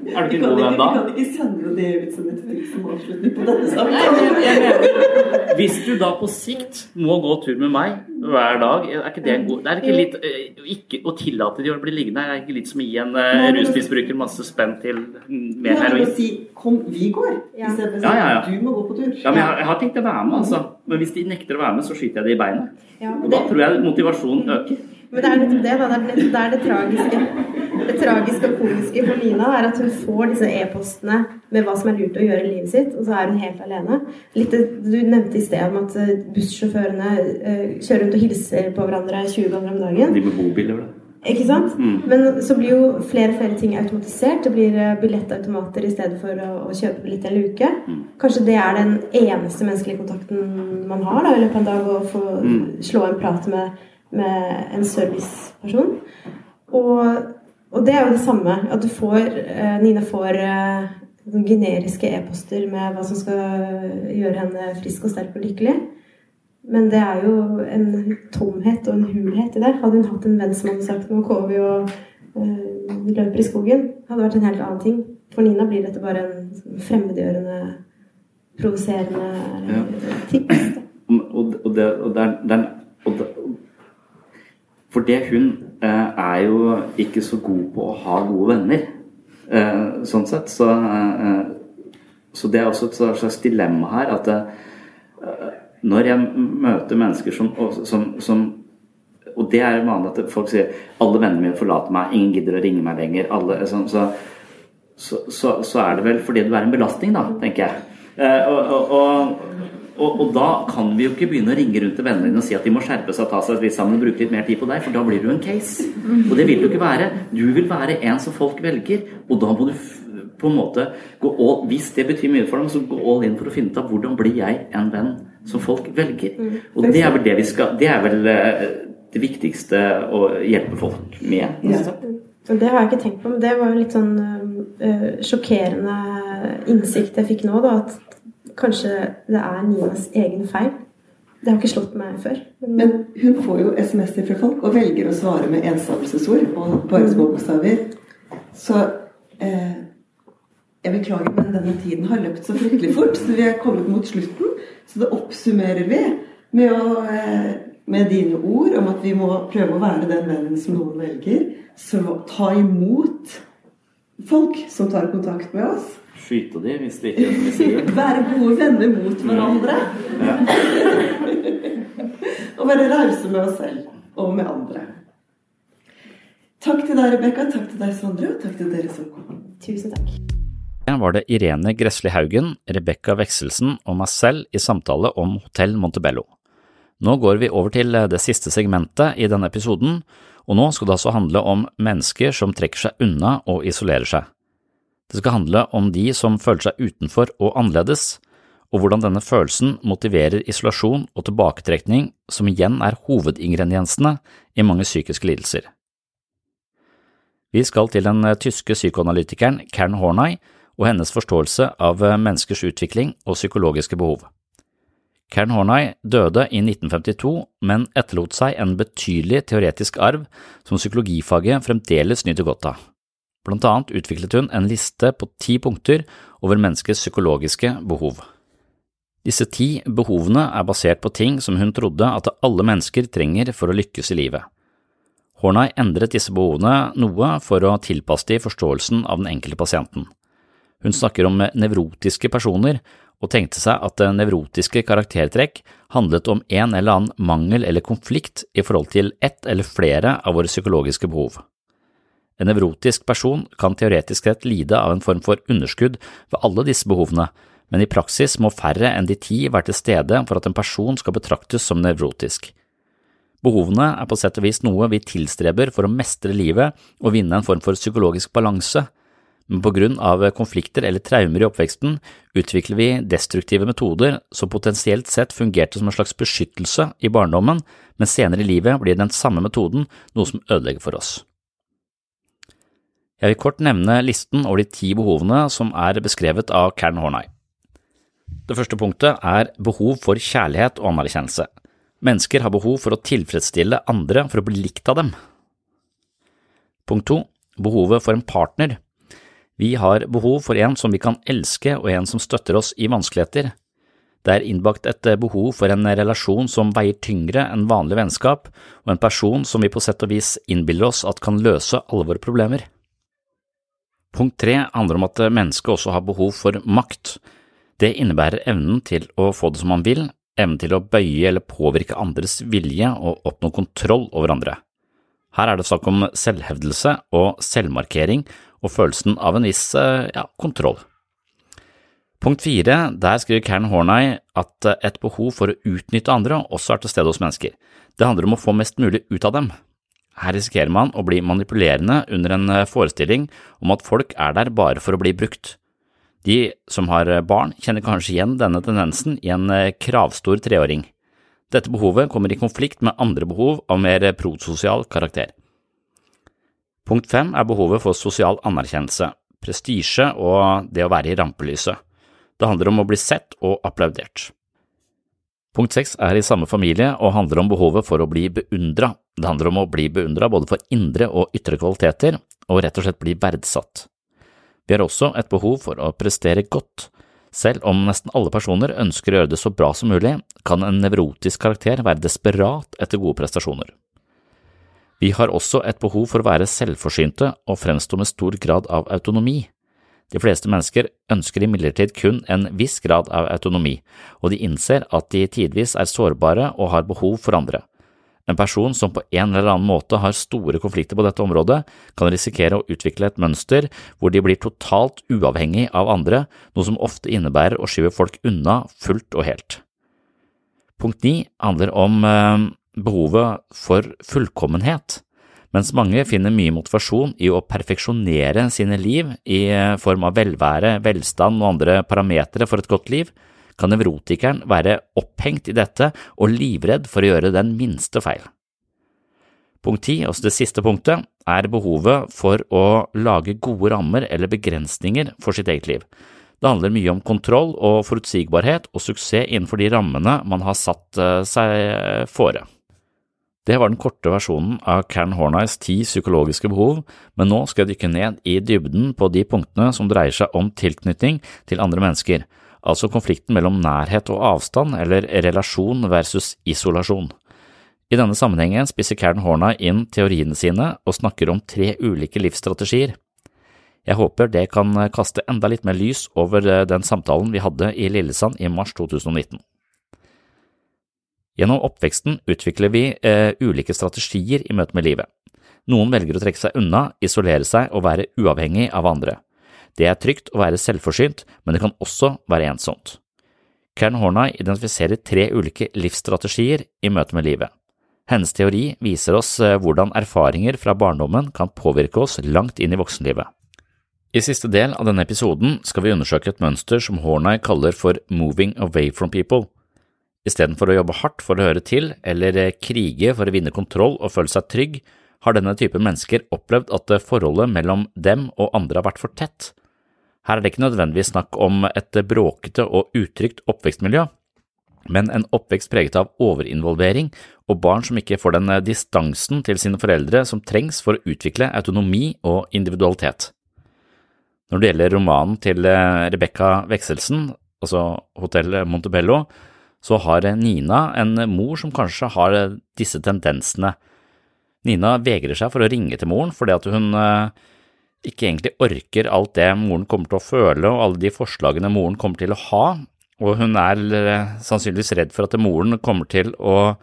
Er du ikke god venn da? vi kan ikke sende det ut som et triks som avslutning på denne samtalen. men jeg mener, Hvis du da på sikt må gå tur med meg hver dag, er ikke det en god Det er ikke litt eh, ikke, Å tillate de å bli liggende er ikke litt som å gi en uh, rusmisbruker masse spenn til mm, mer Ja, heroin? si 'kom, vi går', Ja. istedenfor Ja, ja, ja. 'du må gå på tur'. Ja, men jeg, har- jeg har tenkt å være med, altså. Men hvis de nekter å være med, så skyter jeg dem i beinet. Ja, Og da tror jeg motivasjonen øker. Men det er nettopp det, da. Det er, det er det tragiske. Det tragiske og komiske for Nina er at hun får disse e-postene med hva som er lurt å gjøre i livet sitt, og så er hun helt alene. Litt, du nevnte i sted om at eh, bussjåførene eh, kjører rundt og hilser på hverandre 20 ganger om dagen. De med bobiler, da. Ikke sant? Mm. Men så blir jo flere og flere ting automatisert. Det blir eh, billettautomater i stedet for å, å kjøpe billett en uke. Mm. Kanskje det er den eneste menneskelige kontakten man har da, i løpet av en dag, å få Mm. slå en prat med, med en serviceperson. Og, og det er jo det samme. At du får eh, Nina får eh, sånne generiske e-poster med hva som skal gjøre henne frisk og sterk og lykkelig. Men det er jo en tomhet og en hulhet i det. Hadde hun hatt en venn som hadde sagt nå går vi og eh, løper i skogen, hadde det vært en helt annen ting. For Nina blir dette bare en fremmedgjørende, provoserende Ja. tips. Og, og, det, og, det, er- den, og det, For det hun eh, er jo ikke så god på å ha gode venner. Eh, sånn sett. Så, eh, så det er også et slags dilemma her at når jeg møter mennesker som, som, som og det er vanlig at folk sier alle vennene mine forlater meg, ingen gidder å ringe meg lenger. Alle, sånn, så, så, så, så er det vel fordi du er en belastning, da, tenker jeg. Eh, og, og, og, og, og da kan vi jo ikke begynne å ringe rundt til vennene dine og si at de må skjerpe seg og ta seg litt sammen og bruke litt mer tid på deg, for da blir du en case. Og det vil du ikke være. Du vil være en som folk velger, og da må du på en måte gå all, Hvis det betyr mye for dem, så gå all in for å finne ut av hvordan blir jeg en venn som folk velger. Og det er vel det vi skal Det er vel eh, det viktigste å hjelpe folk med. Ja. Det har jeg ikke tenkt på, men det var jo litt sånn øh, sjokkerende innsikt jeg fikk nå, da. At kanskje det er Ninas egen feil. Det har ikke slått meg før. Men hun får jo SMS-er fra folk og velger å svare med enstavelsesord og bare små bokstaver. Så eh, jeg beklager, men denne tiden har løpt så fryktelig fort, så vi er kommet mot slutten. Så det oppsummerer vi med, å, eh, med dine ord om at vi må prøve å være den vennen som noen velger. Så ta imot folk som tar kontakt med oss. Skyte dem hvis de ikke det. Være gode venner mot hverandre. og være rause med oss selv og med andre. Takk til deg, Rebekka. Takk til deg, Sondre. Og takk til dere som kom. Tusen takk. var det Irene Gressli Haugen, Rebekka Vekselsen og meg selv i samtale om Hotell Montebello. Nå går vi over til det siste segmentet i denne episoden, og nå skal det altså handle om mennesker som trekker seg unna og isolerer seg. Det skal handle om de som føler seg utenfor og annerledes, og hvordan denne følelsen motiverer isolasjon og tilbaketrekning, som igjen er hovedingrediensene i mange psykiske lidelser. Vi skal til den tyske psykoanalytikeren Karen Horney og hennes forståelse av menneskers utvikling og psykologiske behov. Karen Horney døde i 1952, men etterlot seg en betydelig teoretisk arv som psykologifaget fremdeles nyter godt av. Blant annet utviklet hun en liste på ti punkter over menneskets psykologiske behov. Disse ti behovene er basert på ting som hun trodde at alle mennesker trenger for å lykkes i livet. Hornay endret disse behovene noe for å tilpasse de forståelsen av den enkelte pasienten. Hun snakker om nevrotiske personer, og tenkte seg at nevrotiske karaktertrekk handlet om en eller annen mangel eller konflikt i forhold til ett eller flere av våre psykologiske behov. En nevrotisk person kan teoretisk sett lide av en form for underskudd ved alle disse behovene, men i praksis må færre enn de ti være til stede for at en person skal betraktes som nevrotisk. Behovene er på sett og vis noe vi tilstreber for å mestre livet og vinne en form for psykologisk balanse, men på grunn av konflikter eller traumer i oppveksten utvikler vi destruktive metoder som potensielt sett fungerte som en slags beskyttelse i barndommen, men senere i livet blir den samme metoden noe som ødelegger for oss. Jeg vil kort nevne listen over de ti behovene som er beskrevet av Karen Horney. Det første punktet er behov for kjærlighet og anerkjennelse. Mennesker har behov for å tilfredsstille andre for å bli likt av dem. Punkt to, behovet for en partner. Vi har behov for en som vi kan elske og en som støtter oss i vanskeligheter. Det er innbakt et behov for en relasjon som veier tyngre enn vanlig vennskap, og en person som vi på sett og vis innbiller oss at kan løse alle våre problemer. Punkt tre handler om at mennesket også har behov for makt. Det innebærer evnen til å få det som man vil, evnen til å bøye eller påvirke andres vilje og oppnå kontroll over andre. Her er det snakk om selvhevdelse og selvmarkering og følelsen av en viss eh, ja, kontroll. Punkt fire, der skriver Karen Horney at et behov for å utnytte andre også er til stede hos mennesker. Det handler om å få mest mulig ut av dem. Her risikerer man å bli manipulerende under en eh, forestilling om at folk er der bare for å bli brukt. De som har barn, kjenner kanskje igjen denne tendensen i en kravstor treåring. Dette behovet kommer i konflikt med andre behov av mer prososial karakter. Punkt fem er behovet for sosial anerkjennelse, prestisje og det å være i rampelyset. Det handler om å bli sett og applaudert. Punkt seks er i samme familie og handler om behovet for å bli beundra. Det handler om å bli beundra både for indre og ytre kvaliteter, og rett og slett bli verdsatt. Vi har også et behov for å prestere godt. Selv om nesten alle personer ønsker å gjøre det så bra som mulig, kan en nevrotisk karakter være desperat etter gode prestasjoner. Vi har også et behov for å være selvforsynte og fremstå med stor grad av autonomi. De fleste mennesker ønsker imidlertid kun en viss grad av autonomi, og de innser at de tidvis er sårbare og har behov for andre. En person som på en eller annen måte har store konflikter på dette området, kan risikere å utvikle et mønster hvor de blir totalt uavhengig av andre, noe som ofte innebærer å skyve folk unna fullt og helt. Punkt ni handler om eh, behovet for fullkommenhet, mens mange finner mye motivasjon i å perfeksjonere sine liv i form av velvære, velstand og andre parametere for et godt liv, kan nevrotikeren være opphengt i dette og livredd for å gjøre den minste feil. Punkt ti, også det siste punktet, er behovet for å lage gode rammer eller begrensninger for sitt eget liv. Det handler mye om kontroll og forutsigbarhet og suksess innenfor de rammene man har satt eh, seg fore. Det var den korte versjonen av Karen Horneys ti psykologiske behov, men nå skal jeg dykke ned i dybden på de punktene som dreier seg om tilknytning til andre mennesker, altså konflikten mellom nærhet og avstand eller relasjon versus isolasjon. I denne sammenhengen spisser Karen Horna inn teoriene sine og snakker om tre ulike livsstrategier. Jeg håper det kan kaste enda litt mer lys over den samtalen vi hadde i Lillesand i mars 2019. Gjennom oppveksten utvikler vi eh, ulike strategier i møte med livet. Noen velger å trekke seg unna, isolere seg og være uavhengig av andre. Det er trygt å være selvforsynt, men det kan også være ensomt. Karen Hornay identifiserer tre ulike livsstrategier i møte med livet. Hennes teori viser oss eh, hvordan erfaringer fra barndommen kan påvirke oss langt inn i voksenlivet. I siste del av denne episoden skal vi undersøke et mønster som Hornay kaller for moving away from people. Istedenfor å jobbe hardt for å høre til eller eh, krige for å vinne kontroll og føle seg trygg, har denne type mennesker opplevd at eh, forholdet mellom dem og andre har vært for tett. Her er det ikke nødvendigvis snakk om et bråkete og utrygt oppvekstmiljø, men en oppvekst preget av overinvolvering og barn som ikke får den distansen til sine foreldre som trengs for å utvikle autonomi og individualitet. Når det gjelder romanen til eh, Rebekka Vekselsen, altså Hotell Montebello, så har Nina en mor som kanskje har disse tendensene. Nina vegrer seg for å ringe til moren fordi hun eh, ikke egentlig orker alt det moren kommer til å føle og alle de forslagene moren kommer til å ha, og hun er sannsynligvis redd for at moren kommer til å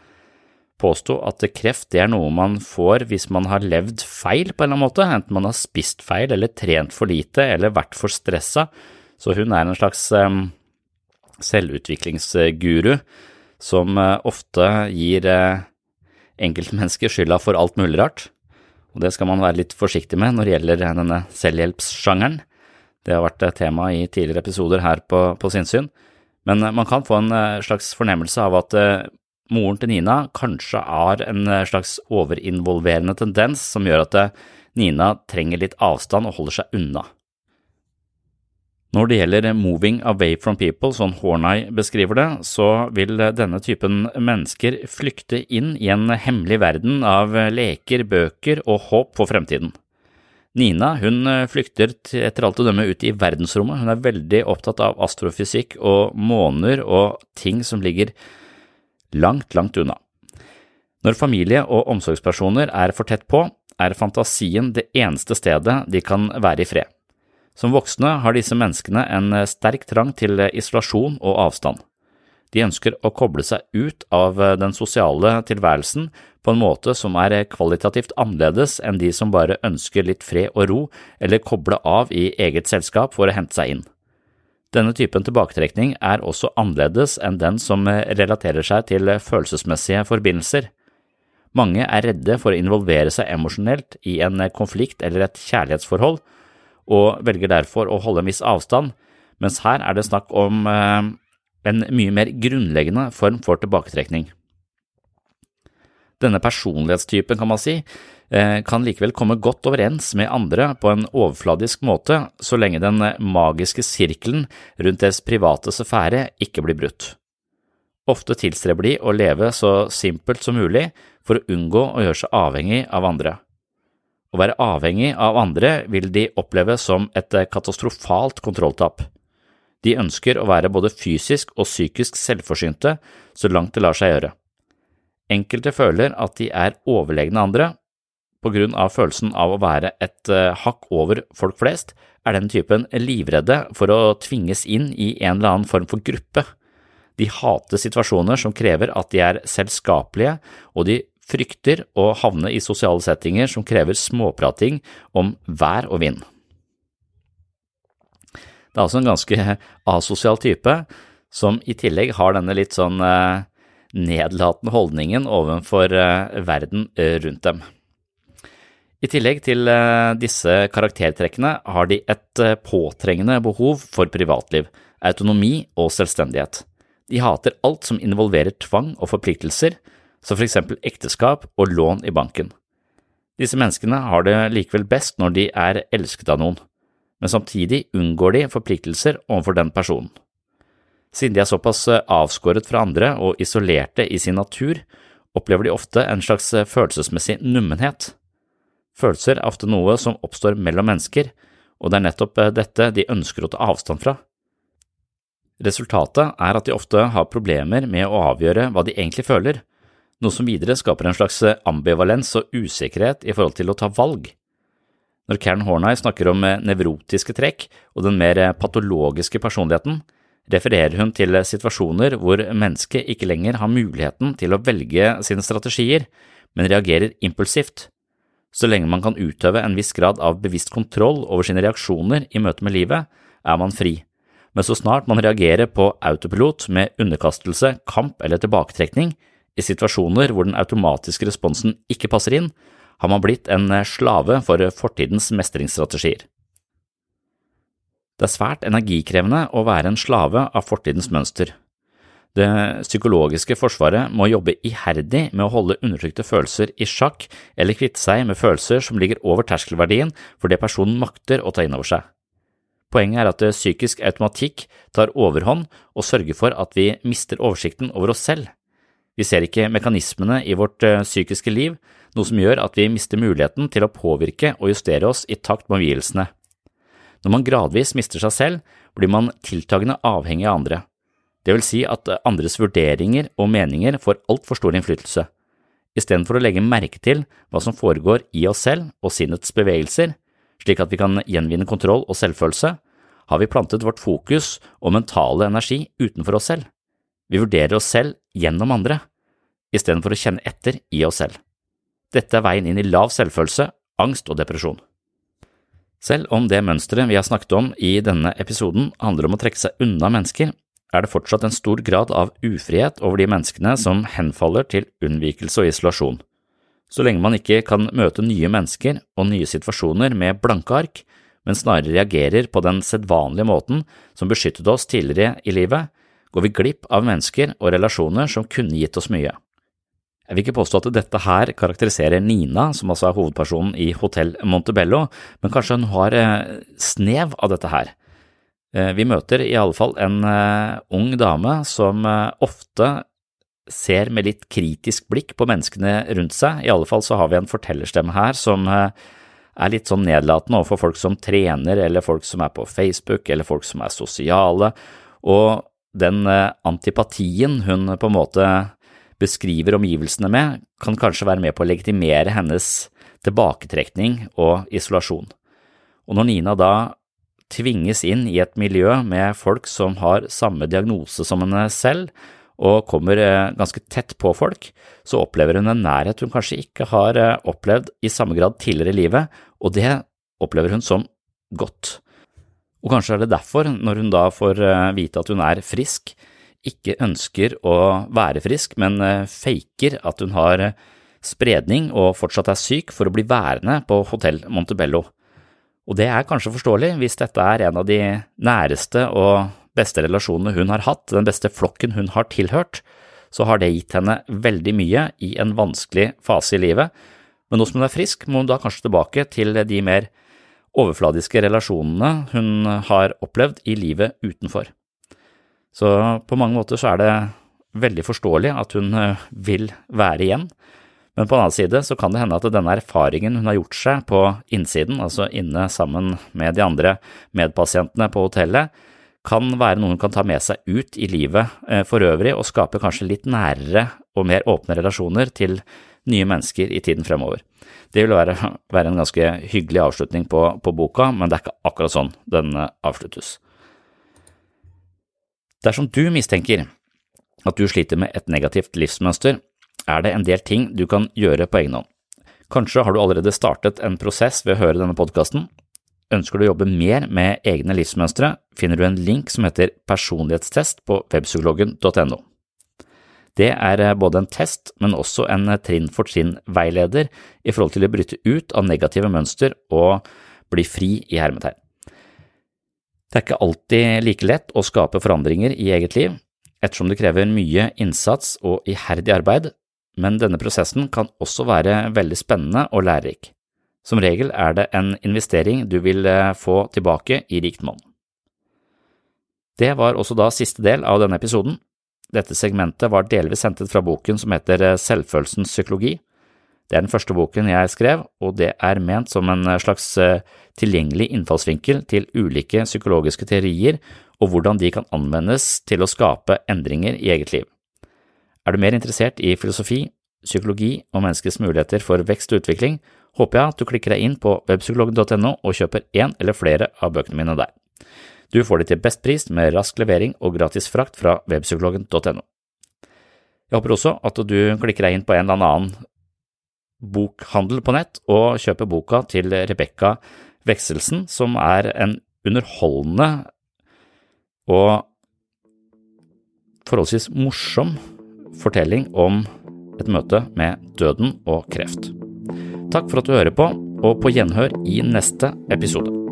påstå at kreft det er noe man får hvis man har levd feil på en eller annen måte, enten man har spist feil eller trent for lite eller vært for stressa, så hun er en slags um, selvutviklingsguru som uh, ofte gir enkeltmennesker skylda for alt mulig rart, og det skal man være litt forsiktig med når det gjelder denne selvhjelpssjangeren. Det har vært tema i tidligere episoder her på, på sinnssyn, men man kan få en slags fornemmelse av at moren til Nina kanskje har en eh, slags overinvolverende tendens som gjør at eh, Nina trenger litt avstand og holder seg unna. Når det gjelder moving away from people, sånn Horneye beskriver det, så vil denne typen mennesker flykte inn i en hemmelig verden av leker, bøker og håp for fremtiden. Nina hun flykter etter alt å dømme ut i verdensrommet, hun er veldig opptatt av astrofysikk og måner og ting som ligger langt, langt unna. Når familie og omsorgspersoner er for tett på, er fantasien det eneste stedet de kan være i fred. Som voksne har disse menneskene en sterk trang til isolasjon og avstand. De ønsker å koble seg ut av den sosiale tilværelsen på en måte som er kvalitativt annerledes enn de som bare ønsker litt fred og ro eller koble av i eget selskap for å hente seg inn. Denne typen tilbaketrekning er også annerledes enn den som relaterer seg til følelsesmessige forbindelser. Mange er redde for å involvere seg emosjonelt i en konflikt eller et kjærlighetsforhold, og velger derfor å holde en viss avstand, mens her er det snakk om eh, en mye mer grunnleggende form for tilbaketrekning. Denne personlighetstypen, kan man si, Eh, kan likevel komme godt overens med andre på en overfladisk måte så lenge den magiske sirkelen rundt deres private sfære ikke blir brutt. Ofte tilstreber de å leve så simpelt som mulig for å unngå å gjøre seg avhengig av andre. Å være avhengig av andre vil de oppleve som et katastrofalt kontrolltap. De ønsker å være både fysisk og psykisk selvforsynte så langt det lar seg gjøre. Enkelte føler at de er overlegne andre, på grunn av følelsen av å være et uh, hakk over folk flest, er den typen livredde for å tvinges inn i en eller annen form for gruppe. De hater situasjoner som krever at de er selskapelige, og de frykter å havne i sosiale settinger som krever småprating om vær og vind. Det er altså en ganske asosial type, som i tillegg har denne litt sånn uh, nedlatende holdningen overfor uh, verden rundt dem. I tillegg til eh, disse karaktertrekkene har de et eh, påtrengende behov for privatliv, autonomi og selvstendighet. De hater alt som involverer tvang og forpliktelser, som for eksempel ekteskap og lån i banken. Disse menneskene har det likevel best når de er elsket av noen, men samtidig unngår de forpliktelser overfor den personen. Siden de er såpass eh, avskåret fra andre og isolerte i sin natur, opplever de ofte en slags følelsesmessig nummenhet. Følelser er ofte noe som oppstår mellom mennesker, og det er nettopp eh, dette de ønsker å ta avstand fra. Resultatet er at de ofte har problemer med å avgjøre hva de egentlig føler, noe som videre skaper en slags ambivalens og usikkerhet i forhold til å ta valg. Når Karen Horney snakker om eh, nevrotiske trekk og den mer eh, patologiske personligheten, refererer hun til situasjoner hvor mennesket ikke lenger har muligheten til å velge sine strategier, men reagerer impulsivt, Så lenge man kan utøve en viss grad av bevisst kontroll over sine reaksjoner i møte med livet, er man fri. Men så snart man reagerer på autopilot med underkastelse, kamp eller tilbaketrekning, i situasjoner hvor den automatiske responsen ikke passer inn, har man blitt en slave for fortidens mestringsstrategier. Det er svært energikrevende å være en slave av fortidens mønster. Det psykologiske forsvaret må jobbe iherdig med å holde undertrykte følelser i sjakk eller kvitte seg med følelser som ligger over terskelverdien for det personen makter å ta inn over seg. Poenget er at psykisk automatikk tar overhånd og sørger for at vi mister oversikten over oss selv. Vi ser ikke mekanismene i vårt eh, psykiske liv, noe som gjør at vi mister muligheten til å påvirke og justere oss i takt med omgivelsene. Når man gradvis mister seg selv, blir man tiltagende avhengig av andre. Det vil si at andres vurderinger og meninger får altfor stor innflytelse. Istedenfor å legge merke til hva som foregår i oss selv og sinnets bevegelser, slik at vi kan gjenvinne kontroll og selvfølelse, har vi plantet vårt fokus og mentale energi utenfor oss selv. Vi vurderer oss selv gjennom andre, istedenfor å kjenne etter i oss selv. Dette er veien inn i lav selvfølelse, angst og depresjon. Selv om det mønsteret vi har snakket om i denne episoden handler om å trekke seg unna mennesker, er det fortsatt en stor grad av ufrihet over de menneskene som henfaller til unnvikelse og isolasjon. Så lenge man ikke kan møte nye mennesker og nye situasjoner med blanke ark, men snarere reagerer på den sedvanlige måten som beskyttet oss tidligere i livet, går vi glipp av mennesker og relasjoner som kunne gitt oss mye. Jeg vil ikke påstå at dette her karakteriserer Nina, som altså er hovedpersonen i Hotell Montebello, men kanskje hun har eh, snev av dette her. Eh, vi møter i alle fall en uh, ung dame som ofte ser med litt kritisk blikk på menneskene rundt seg. I alle fall så har vi en fortellerstemme her som er litt sånn nedlatende overfor folk som trener, eller folk som er på Facebook, eller folk som er sosiale, og den antipatien hun på en måte beskriver omgivelsene med, kan kanskje være med på å legitimere hennes tilbaketrekning og isolasjon. Og når Nina da tvinges inn i et miljø med folk som har samme diagnose som henne selv, og kommer eh, ganske tett på folk, så opplever hun en nærhet hun kanskje ikke har eh, opplevd i samme grad tidligere i livet, og det opplever hun som godt. Og kanskje er det derfor, når hun da får eh, vite at hun er frisk, ikke ønsker å være frisk, men faker at hun har spredning og fortsatt er syk for å bli værende på Hotell Montebello. Og det er kanskje forståelig hvis dette er en av de næreste og beste relasjonene hun har hatt, den beste flokken hun har tilhørt, så har det gitt henne veldig mye i en vanskelig fase i livet, men nå som hun er frisk, må hun da kanskje tilbake til de mer overfladiske relasjonene hun har opplevd i livet utenfor. Så på mange måter så er det veldig forståelig at hun vil være igjen, men på den annen side så kan det hende at denne erfaringen hun har gjort seg på innsiden, altså inne sammen med de andre medpasientene på hotellet, kan være noe hun kan ta med seg ut i livet eh, for øvrig og skape kanskje litt nærere og mer åpne relasjoner til nye mennesker i tiden fremover. Det vil være, være en ganske hyggelig avslutning på, på boka, men det er ikke akkurat sånn den eh, avsluttes. Dersom du mistenker at du sliter med et negativt livsmønster, er det en del ting du kan gjøre på egen hånd. Kanskje har du allerede startet en prosess ved å høre denne podkasten. Ønsker du å jobbe mer med egne livsmønstre, finner du en link som heter personlighetstest på webpsykologen.no. Det er eh, både en test, men også en eh, trinn for trinn-veileder i forhold til å bryte ut av negative mønster og bli fri i hermetegn. Det er ikke alltid like lett å skape forandringer i eget liv, ettersom det krever mye innsats og iherdig arbeid, men denne prosessen kan også være veldig spennende og lærerik. Som regel er det en investering du vil eh, få tilbake i rikt monn. Det var også da siste del av denne episoden. Dette segmentet var delvis hentet fra boken som heter eh, Selvfølelsens psykologi. Det er den første boken jeg skrev, og det er ment som en eh, slags tilgjengelig innfallsvinkel til ulike psykologiske teorier og hvordan de kan anvendes til å skape endringer i eget liv. Er du mer interessert i filosofi, psykologi og menneskets muligheter for vekst og utvikling, håper jeg at du klikker deg inn på webpsykologen.no og kjøper én eller flere av bøkene mine der. Du får de til best pris med rask levering og gratis frakt fra webpsykologen.no. Jeg håper også at du klikker deg inn på en eller annen bokhandel på nett og kjøper boka til Rebekka Vekselsen, som er en underholdende og forholdsvis morsom fortelling om et møte med døden og kreft. Takk for at du hører på, og på gjenhør i neste episode.